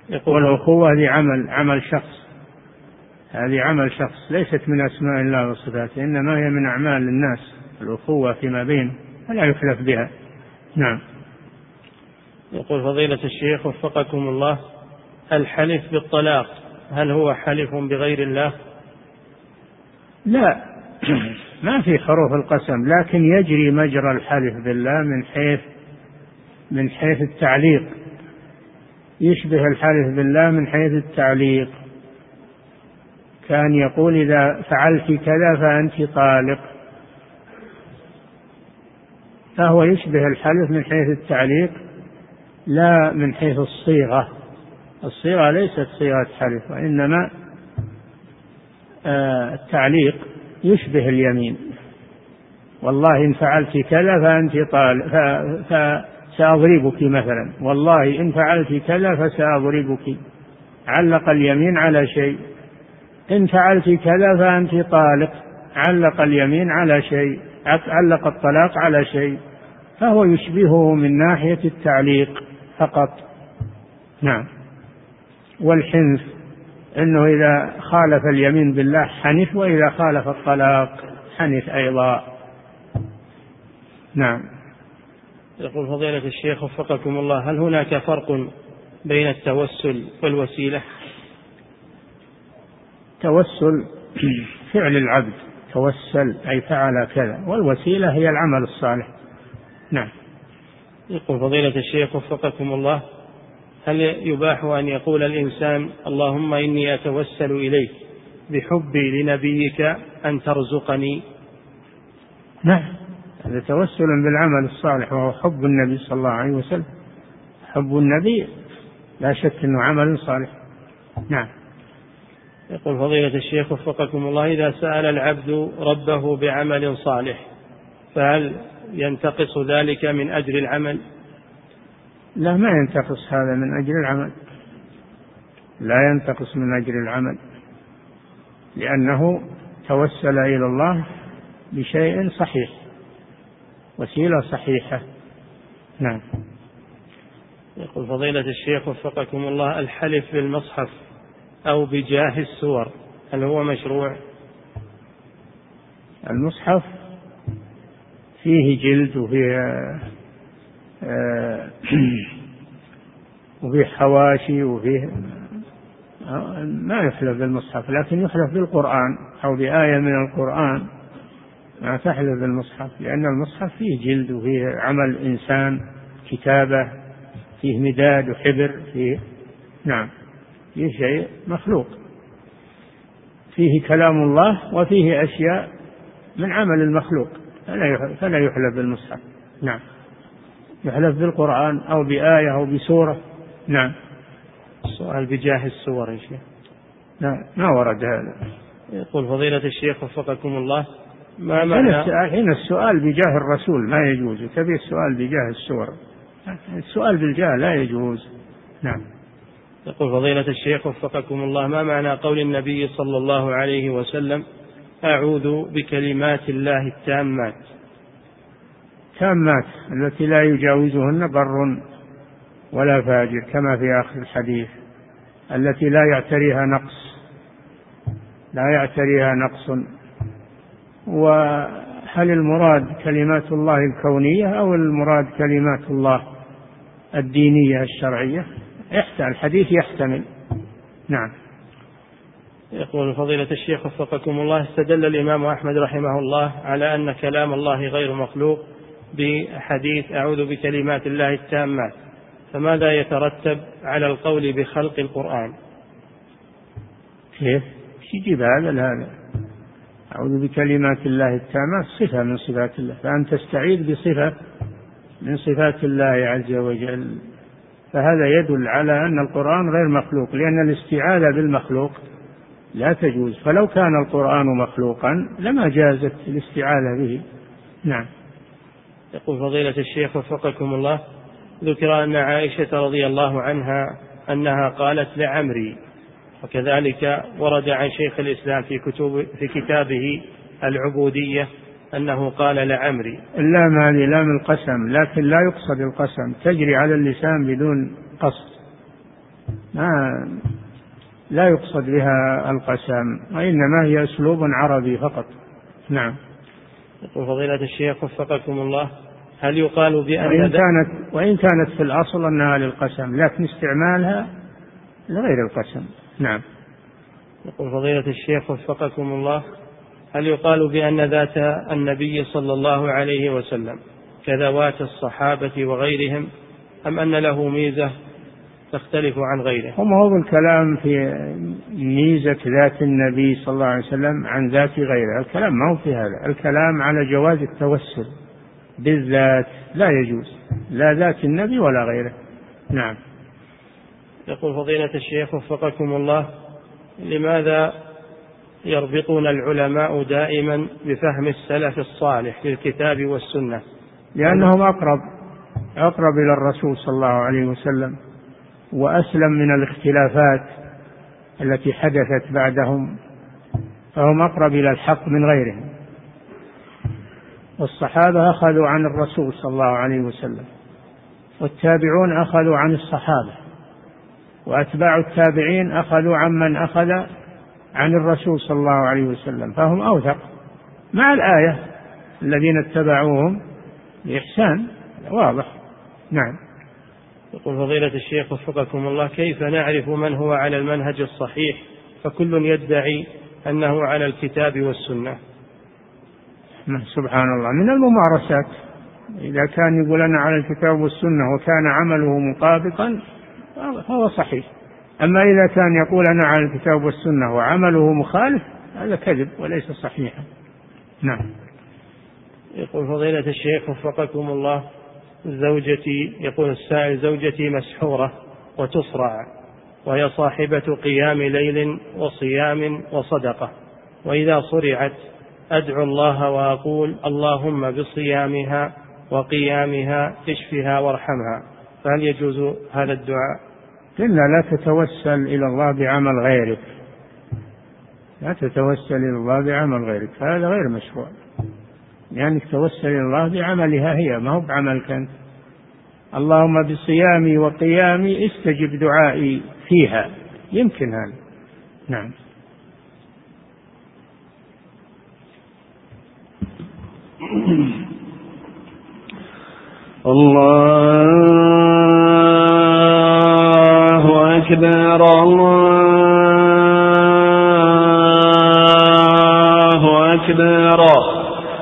يقول والأخوة هذه عمل عمل شخص. هذه عمل شخص. ليست من أسماء الله وصفاته إنما هي من أعمال الناس. الأخوة فيما بينهم فلا يحلف بها. نعم. يقول فضيلة الشيخ وفقكم الله الحلف بالطلاق هل هو حلف بغير الله؟ لا. ما في حروف القسم لكن يجري مجرى الحلف بالله من حيث من حيث التعليق. يشبه الحلف بالله من حيث التعليق. كان يقول إذا فعلت كذا فأنت طالق. فهو يشبه الحلف من حيث التعليق لا من حيث الصيغة. الصيغة ليست صيغة حلف وإنما آه، التعليق. يشبه اليمين. والله إن فعلت كذا فأنت طال فسأضربك مثلا. والله إن فعلت كذا فسأضربك. علق اليمين على شيء. إن فعلت كذا فأنت طالق. علق اليمين على شيء. علق الطلاق على شيء. فهو يشبهه من ناحية التعليق فقط. نعم. والحنث. إنه إذا خالف اليمين بالله حنث وإذا خالف الطلاق حنث أيضا. نعم. يقول فضيلة الشيخ وفقكم الله هل هناك فرق بين التوسل والوسيلة؟ توسل فعل العبد توسل أي فعل كذا والوسيلة هي العمل الصالح. نعم. يقول فضيلة الشيخ وفقكم الله هل يباح أن يقول الإنسان اللهم إني أتوسل إليك بحبي لنبيك أن ترزقني؟ نعم. هذا توسل بالعمل الصالح وهو حب النبي صلى الله عليه وسلم. حب النبي لا شك أنه عمل صالح. نعم. يقول فضيلة الشيخ وفقكم الله إذا سأل العبد ربه بعمل صالح فهل ينتقص ذلك من أجر العمل؟ لا ما ينتقص هذا من أجر العمل. لا ينتقص من أجر العمل لأنه توسل إلى الله بشيء صحيح وسيلة صحيحة. نعم. يقول فضيلة الشيخ وفقكم الله الحلف بالمصحف أو بجاه السور هل هو مشروع؟ المصحف فيه جلد وفيه وفيه حواشي وفيه آه، ما يحلف بالمصحف لكن يحلف بالقرآن أو بآية من القرآن. ما تحلف بالمصحف لأن المصحف فيه جلد وفيه عمل إنسان كتابة فيه مداد وحبر فيه نعم فيه شيء مخلوق. فيه كلام الله وفيه أشياء من عمل المخلوق فلا يحلف بالمصحف. نعم. يحلف بالقرآن أو بآية أو بسورة. نعم. السؤال بجاه السور يا شيخ. لا ما ورد هذا. يقول فضيلة الشيخ وفقكم الله ما معنى؟ حين السؤال بجاه الرسول ما يجوز. تبي السؤال بجاه السور؟ السؤال بالجاه لا يجوز. نعم. يقول فضيلة الشيخ وفقكم الله ما معنى قول النبي صلى الله عليه وسلم أعوذ بكلمات الله التامات؟ التامات التي لا يجاوزهن بر ولا فاجر كما في آخر الحديث التي لا يعتريها نقص لا يعتريها نقص. وهل المراد كلمات الله الكونية أو المراد كلمات الله الدينية الشرعية؟ يحتمل الحديث يحتمل. نعم. يقول فضيلة الشيخ وفقكم الله استدل الإمام أحمد رحمه الله على أن كلام الله غير مخلوق بحديث أعوذ بكلمات الله التامات فماذا يترتب على القول بخلق القرآن؟ كيف؟ يجيب هذا؟ أعوذ بكلمات الله التامات صفة من صفات الله. فأن تستعيذ بصفة من صفات الله عز وجل. فهذا يدل على أن القرآن غير مخلوق لأن الاستعاذة بالمخلوق لا تجوز. فلو كان القرآن مخلوقا لما جازت الاستعاذة به. نعم. يقول فضيلة الشيخ وفقكم الله ذكر أن عائشة رضي الله عنها أنها قالت لعمري وكذلك ورد عن شيخ الإسلام في كتب في كتابه العبودية أنه قال لعمري اللام هذه لام القسم لكن لا يقصد القسم تجري على اللسان بدون قصد. ما لا يقصد بها القسم وإنما هي أسلوب عربي فقط. نعم. يقول فضيلة الشيخ وفقكم الله هل يقال بأن وإن كانت وإن كانت في الأصل أنها للقسم لكن استعمالها لغير القسم. نعم. يقول فضيلة الشيخ وفقكم الله هل يقال بأن ذات النبي صلى الله عليه وسلم كذوات الصحابة وغيرهم أم أن له ميزة؟ تختلف عن غيره. هم هو الكلام في ميزة ذات النبي صلى الله عليه وسلم عن ذات غيره. الكلام ما هو في هذا. الكلام على جواز التوسل بالذات لا يجوز. لا ذات النبي ولا غيره. نعم. يقول فضيلة الشيخ وفقكم الله لماذا يربطون العلماء دائما بفهم السلف الصالح للكتاب والسنة؟ لأنهم أقرب أقرب إلى الرسول صلى الله عليه وسلم. وأسلم من الاختلافات التي حدثت بعدهم فهم أقرب إلى الحق من غيرهم. والصحابة أخذوا عن الرسول صلى الله عليه وسلم والتابعون أخذوا عن الصحابة وأتباع التابعين أخذوا عمن أخذ عن الرسول صلى الله عليه وسلم فهم أوثق. مع الآية الذين اتبعوهم بإحسان واضح. نعم. يقول فضيلة الشيخ وفقكم الله كيف نعرف من هو على المنهج الصحيح؟ فكل يدعي أنه على الكتاب والسنة. سبحان الله. من الممارسات إذا كان يقول أنا على الكتاب والسنة وكان عمله مطابقا فهو صحيح. أما إذا كان يقول أنا على الكتاب والسنة وعمله مخالف هذا كذب وليس صحيحا. نعم. يقول فضيلة الشيخ وفقكم الله زوجتي يقول السائل زوجتي مسحورة وتصرع وهي صاحبة قيام ليل وصيام وصدقة. وإذا صرعت أدعو الله وأقول اللهم بصيامها وقيامها اشفها وارحمها. فهل يجوز هذا الدعاء؟ إلا لا تتوسل إلى الله بعمل غيرك. لا تتوسل إلى الله بعمل غيرك هذا غير مشروع. لأنك توسل إلى الله بعملها هي ما هو بعملك أنت. اللهم بصيامي وقيامي استجب دعائي فيها. يمكن هذا. نعم. الله أكبر الله أكبر.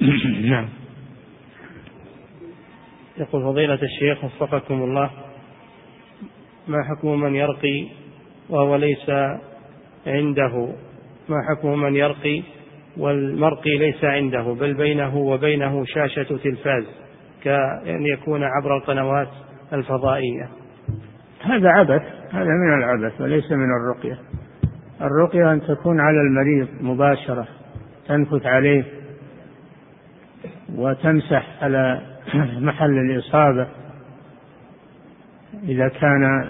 نعم. يقول فضيلة الشيخ وفقكم الله ما حكم من يرقي وهو ليس عنده؟ ما حكم من يرقي والمرقي ليس عنده بل بينه وبينه شاشة تلفاز كأن يكون عبر القنوات الفضائية. هذا عبث هذا من العبث وليس من الرقية. الرقية أن تكون على المريض مباشرة تنفث عليه وتمسح على محل الإصابة. إذا كان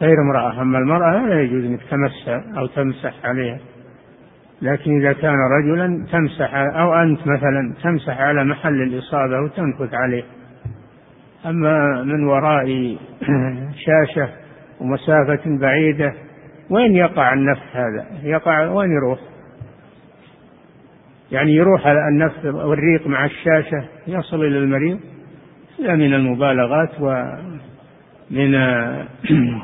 غير امرأة أما المرأة لا يجوز أنك تمسح أو تمسح عليها. لكن إذا كان رجلا تمسح أو أنت مثلا تمسح على محل الإصابة وتنفث عليه. أما من وراء شاشة ومسافة بعيدة وين يقع النفس هذا؟ يقع وين يروح؟ يعني يروح النفس والريق مع الشاشة يصل إلى المريض هذا من المبالغات ومن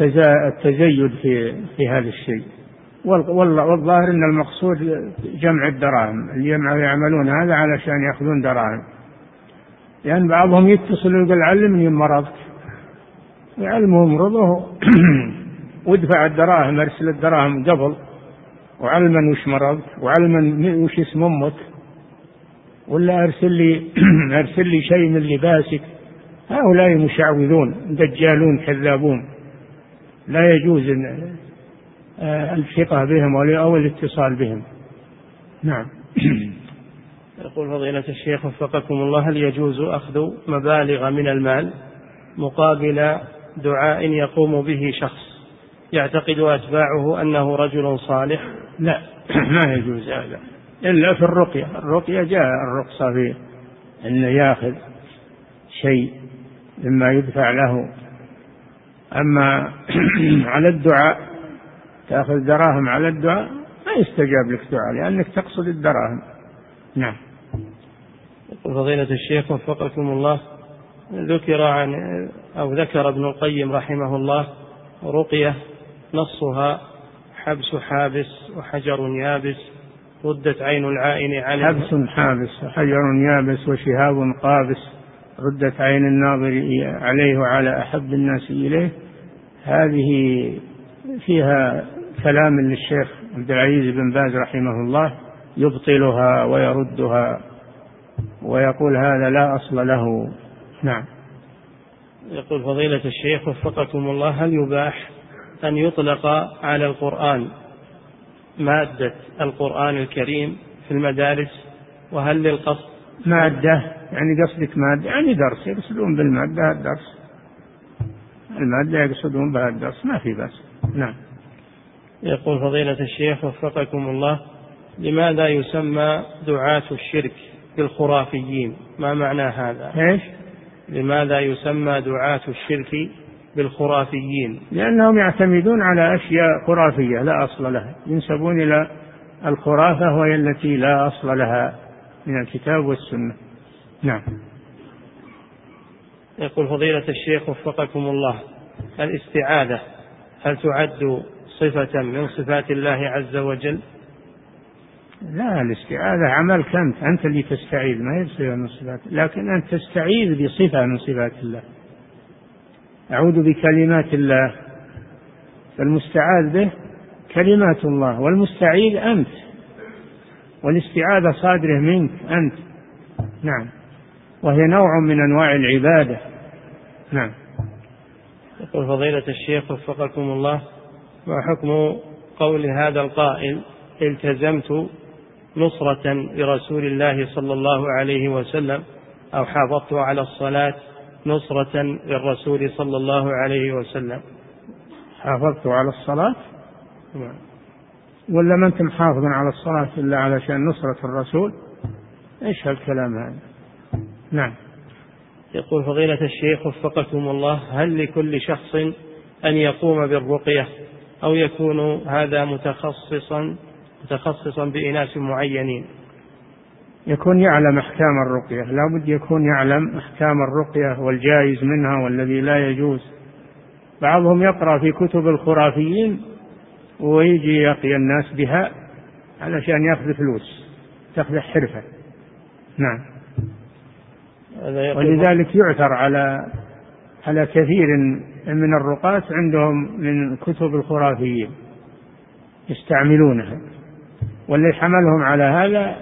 التزيد في في هذا الشيء. والظاهر إن المقصود جمع الدراهم اللي يعملون هذا علشان يأخذون دراهم. لأن بعضهم يتصل ويقول علمني مرضك. يعلمه مرضه وادفع الدراهم أرسل الدراهم قبل. وعلما وش مرضك وعلما وش اسم أمك. ولا أرسل لي أرسل لي شيء من لباسك. هؤلاء مشعوذون دجالون كذابون. لا يجوز الثقة بهم أو الاتصال بهم. نعم. يقول فضيلة الشيخ وفقكم الله هل يجوز أخذ مبالغ من المال مقابل دعاء يقوم به شخص. يعتقد أتباعه أنه رجل صالح؟ لا ما يجوز هذا. إلا في الرقية. الرقية جاء الرخصة فيه أنه يأخذ شيء مما يدفع له. أما على الدعاء تأخذ دراهم على الدعاء ما يستجاب لك دعاء لأنك تقصد الدراهم. نعم. يقول فضيلة الشيخ وفقكم الله. ذكر عن أو ذكر ابن القيم رحمه الله رقية نصها حبس حابس وحجر يابس ردت عين العائن عليه حبس حابس وحجر يابس وشهاب قابس ردت عين الناظر عليه وعلى أحب الناس إليه. هذه فيها كلام للشيخ عبد العزيز بن باز رحمه الله يبطلها ويردها ويقول هذا لا أصل له. نعم. يقول فضيلة الشيخ وفقكم الله هل يباح أن يطلق على القرآن مادة القرآن الكريم في المدارس؟ وهل للقصد؟ مادة يعني قصدك مادة يعني درس يقصدون بالمادة الدرس. المادة يقصدون بها الدرس ما في بس نعم. يقول فضيلة الشيخ وفقكم الله لماذا يسمى دعاة الشرك بالخرافيين؟ ما معنى هذا؟ إيش؟ لماذا يسمى دعاة الشرك بالخرافيين؟ لأنهم يعتمدون على أشياء خرافية لا أصل لها. ينسبون إلى الخرافة وهي التي لا أصل لها من الكتاب والسنة. نعم. يقول فضيلة الشيخ وفقكم الله الاستعاذة هل تعد صفة من صفات الله عز وجل؟ لا الاستعاذة عملك أنت أنت اللي تستعيذ ما هي صفة من صفات. لكن أنت تستعيذ بصفة من صفات الله. أعوذ بكلمات الله. فالمستعاذ به كلمات الله والمستعيذ أنت. والاستعاذة صادرة منك أنت. نعم. وهي نوع من أنواع العبادة. نعم. يقول فضيلة الشيخ وفقكم الله ما حكم قول هذا القائل التزمت نصرة لرسول الله صلى الله عليه وسلم أو حافظت على الصلاة نصرة للرسول صلى الله عليه وسلم. حافظت على الصلاة؟ نعم. ولا ما أنت محافظ على الصلاة إلا علشان نصرة الرسول؟ إيش هالكلام هذا؟ نعم. يقول فضيلة الشيخ وفقكم الله هل لكل شخص أن يقوم بالرقية أو يكون هذا متخصصا متخصصا بإناس معينين. يكون يعلم أحكام الرقية. لا بد يكون يعلم أحكام الرقية والجائز منها والذي لا يجوز. بعضهم يقرأ في كتب الخرافيين ويجي يقي الناس بها علشان يأخذ فلوس تأخذ حرفة. نعم. ولذلك يعثر على على كثير من الرقاة عندهم من كتب الخرافيين يستعملونها. والذي حملهم على هذا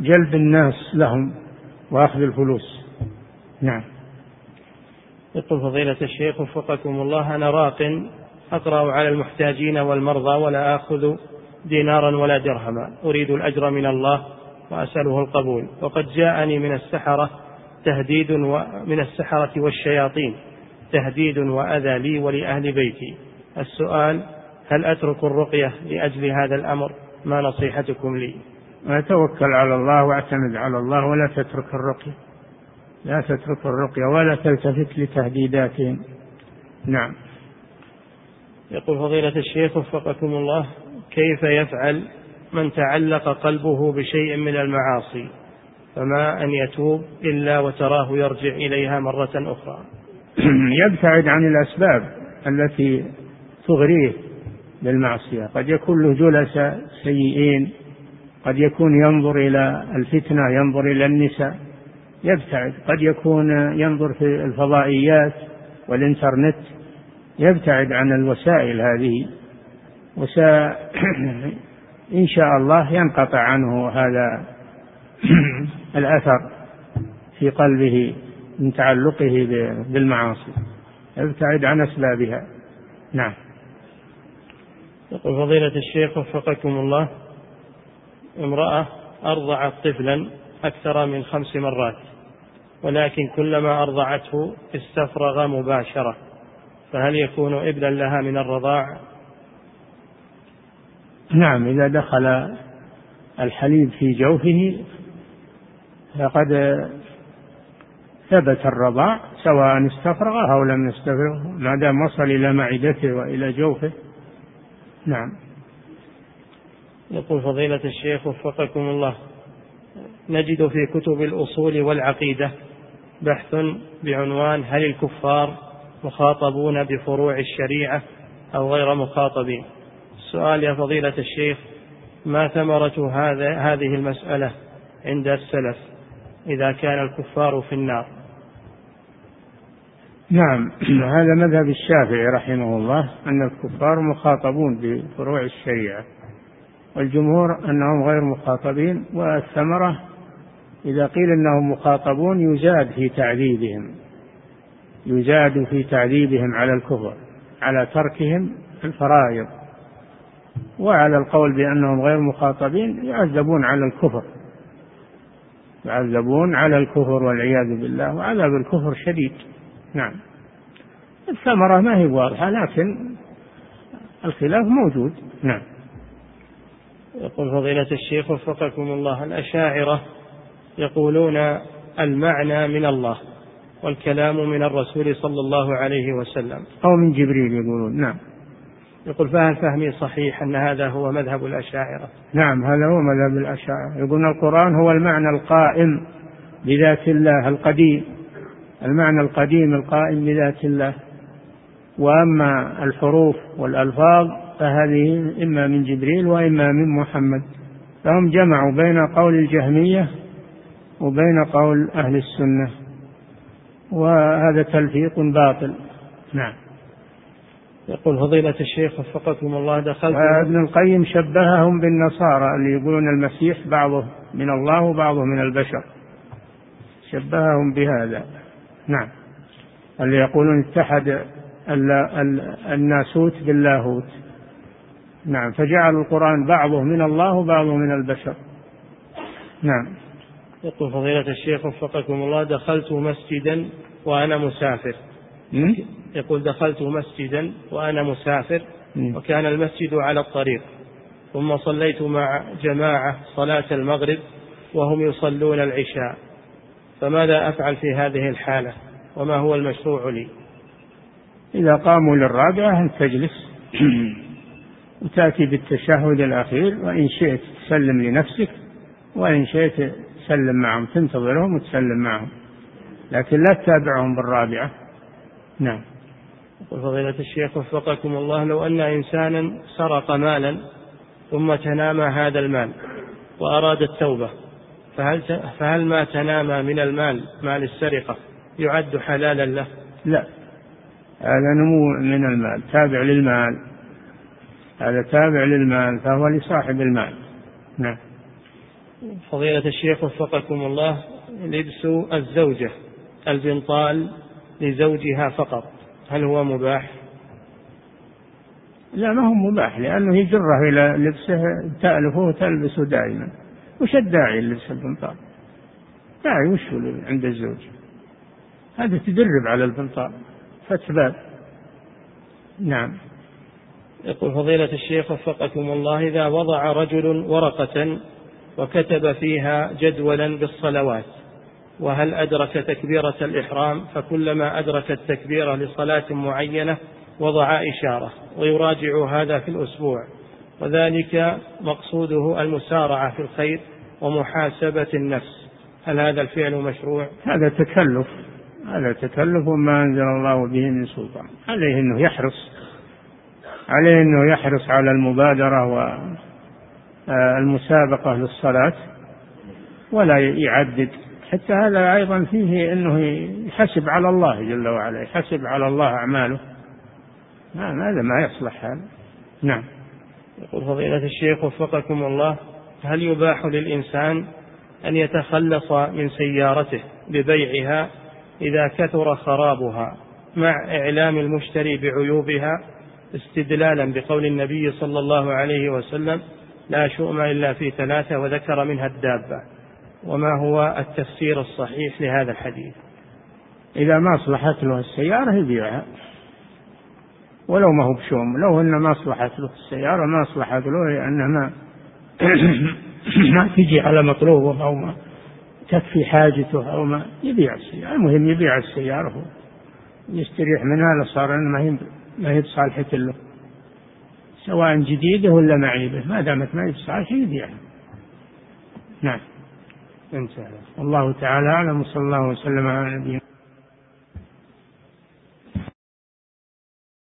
جلب الناس لهم وأخذ الفلوس. نعم. يقول فضيلة الشيخ وفقكم الله أنا راق أقرأ على المحتاجين والمرضى ولا آخذ دينارا ولا درهما أريد الأجر من الله وأسأله القبول. وقد جاءني من السحرة تهديد من السحرة والشياطين تهديد وأذى لي ولأهل بيتي. السؤال هل أترك الرقية لأجل هذا الأمر؟ ما نصيحتكم لي؟ توكل على الله وأعتمد على الله ولا تترك الرقية. لا تترك الرقية ولا تلتفت لتهديداتهم. نعم. يقول فضيلة الشيخ وفقكم الله كيف يفعل من تعلق قلبه بشيء من المعاصي؟ فما أن يتوب إلا وتراه يرجع إليها مرة أخرى. يبتعد عن الأسباب التي تغريه. بالمعصية. قد يكون له جلساء سيئين قد يكون ينظر إلى الفتنة ينظر إلى النساء يبتعد. قد يكون ينظر في الفضائيات والإنترنت يبتعد عن الوسائل هذه. وسا إن شاء الله ينقطع عنه هذا الأثر في قلبه من تعلقه بالمعاصي. يبتعد عن أسبابها. نعم. يقول فضيلة الشيخ وفقكم الله امرأة أرضعت طفلا أكثر من خمس مرات ولكن كلما أرضعته استفرغ مباشرة فهل يكون ابنا لها من الرضاع؟ نعم إذا دخل الحليب في جوفه فقد ثبت الرضاع سواء استفرغه أو لم يستفرغه ما دام وصل إلى معدته وإلى جوفه. نعم. يقول فضيلة الشيخ وفقكم الله نجد في كتب الأصول والعقيدة بحث بعنوان هل الكفار مخاطبون بفروع الشريعة أو غير مخاطبين؟ السؤال يا فضيلة الشيخ ما ثمرة هذا هذه المسألة عند السلف إذا كان الكفار في النار؟ نعم. هذا مذهب الشافعي رحمه الله أن الكفار مخاطبون بفروع الشريعة والجمهور أنهم غير مخاطبين والثمرة إذا قيل أنهم مخاطبون يزاد في تعذيبهم يزاد في تعذيبهم على الكفر على تركهم الفرائض وعلى القول بأنهم غير مخاطبين يعذبون على الكفر يعذبون على الكفر والعياذ بالله وعذاب الكفر شديد. نعم. الثمرة ما هي واضحة لكن الخلاف موجود. نعم. يقول فضيلة الشيخ وفقكم الله الأشاعرة يقولون المعنى من الله والكلام من الرسول صلى الله عليه وسلم. أو من جبريل يقولون نعم. يقول فهل فهمي صحيح أن هذا هو مذهب الأشاعرة؟ نعم هذا هو مذهب الأشاعرة. يقولون القرآن هو المعنى القائم بذات الله القديم. المعنى القديم القائم بذات الله. وأما الحروف والألفاظ فهذه إما من جبريل وإما من محمد. فهم جمعوا بين قول الجهمية وبين قول أهل السنة. وهذا تلفيق باطل. نعم. يقول فضيلة الشيخ وفقكم الله دخلت ابن القيم شبههم بالنصارى اللي يقولون المسيح بعضه من الله وبعضه من البشر. شبههم بهذا. نعم. اللي يقولون اتحد الناسوت باللاهوت. نعم. فجعل القرآن بعضه من الله وبعضه من البشر. نعم. يقول فضيلة الشيخ وفقكم الله دخلت مسجدا وأنا مسافر. يقول دخلت مسجدا وأنا مسافر وكان المسجد على الطريق. ثم صليت مع جماعة صلاة المغرب وهم يصلون العشاء. فماذا أفعل في هذه الحالة؟ وما هو المشروع لي؟ إذا قاموا للرابعة أن تجلس وتأتي بالتشهد الأخير وإن شئت تسلم لنفسك وإن شئت تسلم معهم تنتظرهم وتسلم معهم. لكن لا تتابعهم بالرابعة. نعم. يقول فضيلة الشيخ وفقكم الله لو أن إنسانا سرق مالا ثم تنامى هذا المال وأراد التوبة فهل فهل ما تنامى من المال مال السرقة يعد حلالا له؟ لا. هذا نمو من المال تابع للمال. هذا تابع للمال فهو لصاحب المال. نعم. فضيلة الشيخ وفقكم الله لبس الزوجة البنطال لزوجها فقط هل هو مباح؟ لا ما هو مباح لأنه يجره إلى لبسه تألفه وتلبسه دائما. وش الداعي للبس البنطال؟ داعي وش عند الزوج؟ هذا تدرب على البنطال فتح باب. نعم. يقول فضيلة الشيخ وفقكم الله إذا وضع رجل ورقة وكتب فيها جدولا بالصلوات وهل أدرك تكبيرة الإحرام؟ فكلما أدرك التكبيرة لصلاة معينة وضع إشارة ويراجع هذا في الأسبوع. وذلك مقصوده المسارعة في الخير ومحاسبة النفس. هل هذا الفعل مشروع؟ هذا تكلف. هذا تكلف ما أنزل الله به من سلطان. عليه أنه يحرص. عليه أنه يحرص على المبادرة والمسابقة للصلاة. ولا يعدد. حتى هذا أيضا فيه أنه يحسب على الله جل وعلا. يحسب على الله أعماله. هذا ما يصلح هذا. نعم. يقول فضيلة الشيخ وفقكم الله هل يباح للإنسان أن يتخلص من سيارته ببيعها إذا كثر خرابها مع إعلام المشتري بعيوبها؟ استدلالا بقول النبي صلى الله عليه وسلم لا شؤم إلا في ثلاثة وذكر منها الدابة. وما هو التفسير الصحيح لهذا الحديث؟ إذا ما أصلحت له السيارة يبيعها. ولو ما هو بشوم لو أن ما أصلحت له السيارة ما أصلحت له لأنها ما ما تجي على مطلوبه أو ما تكفي حاجته أو ما يبيع السيارة. المهم يبيع السيارة هو. يستريح منها لصار ما هي ما هي بصالحة له. سواء جديدة ولا معيبة ما دامت ما هي بصالحة يبيعها. نعم. انتهى. والله تعالى أعلم وصلى الله وسلم على نبينا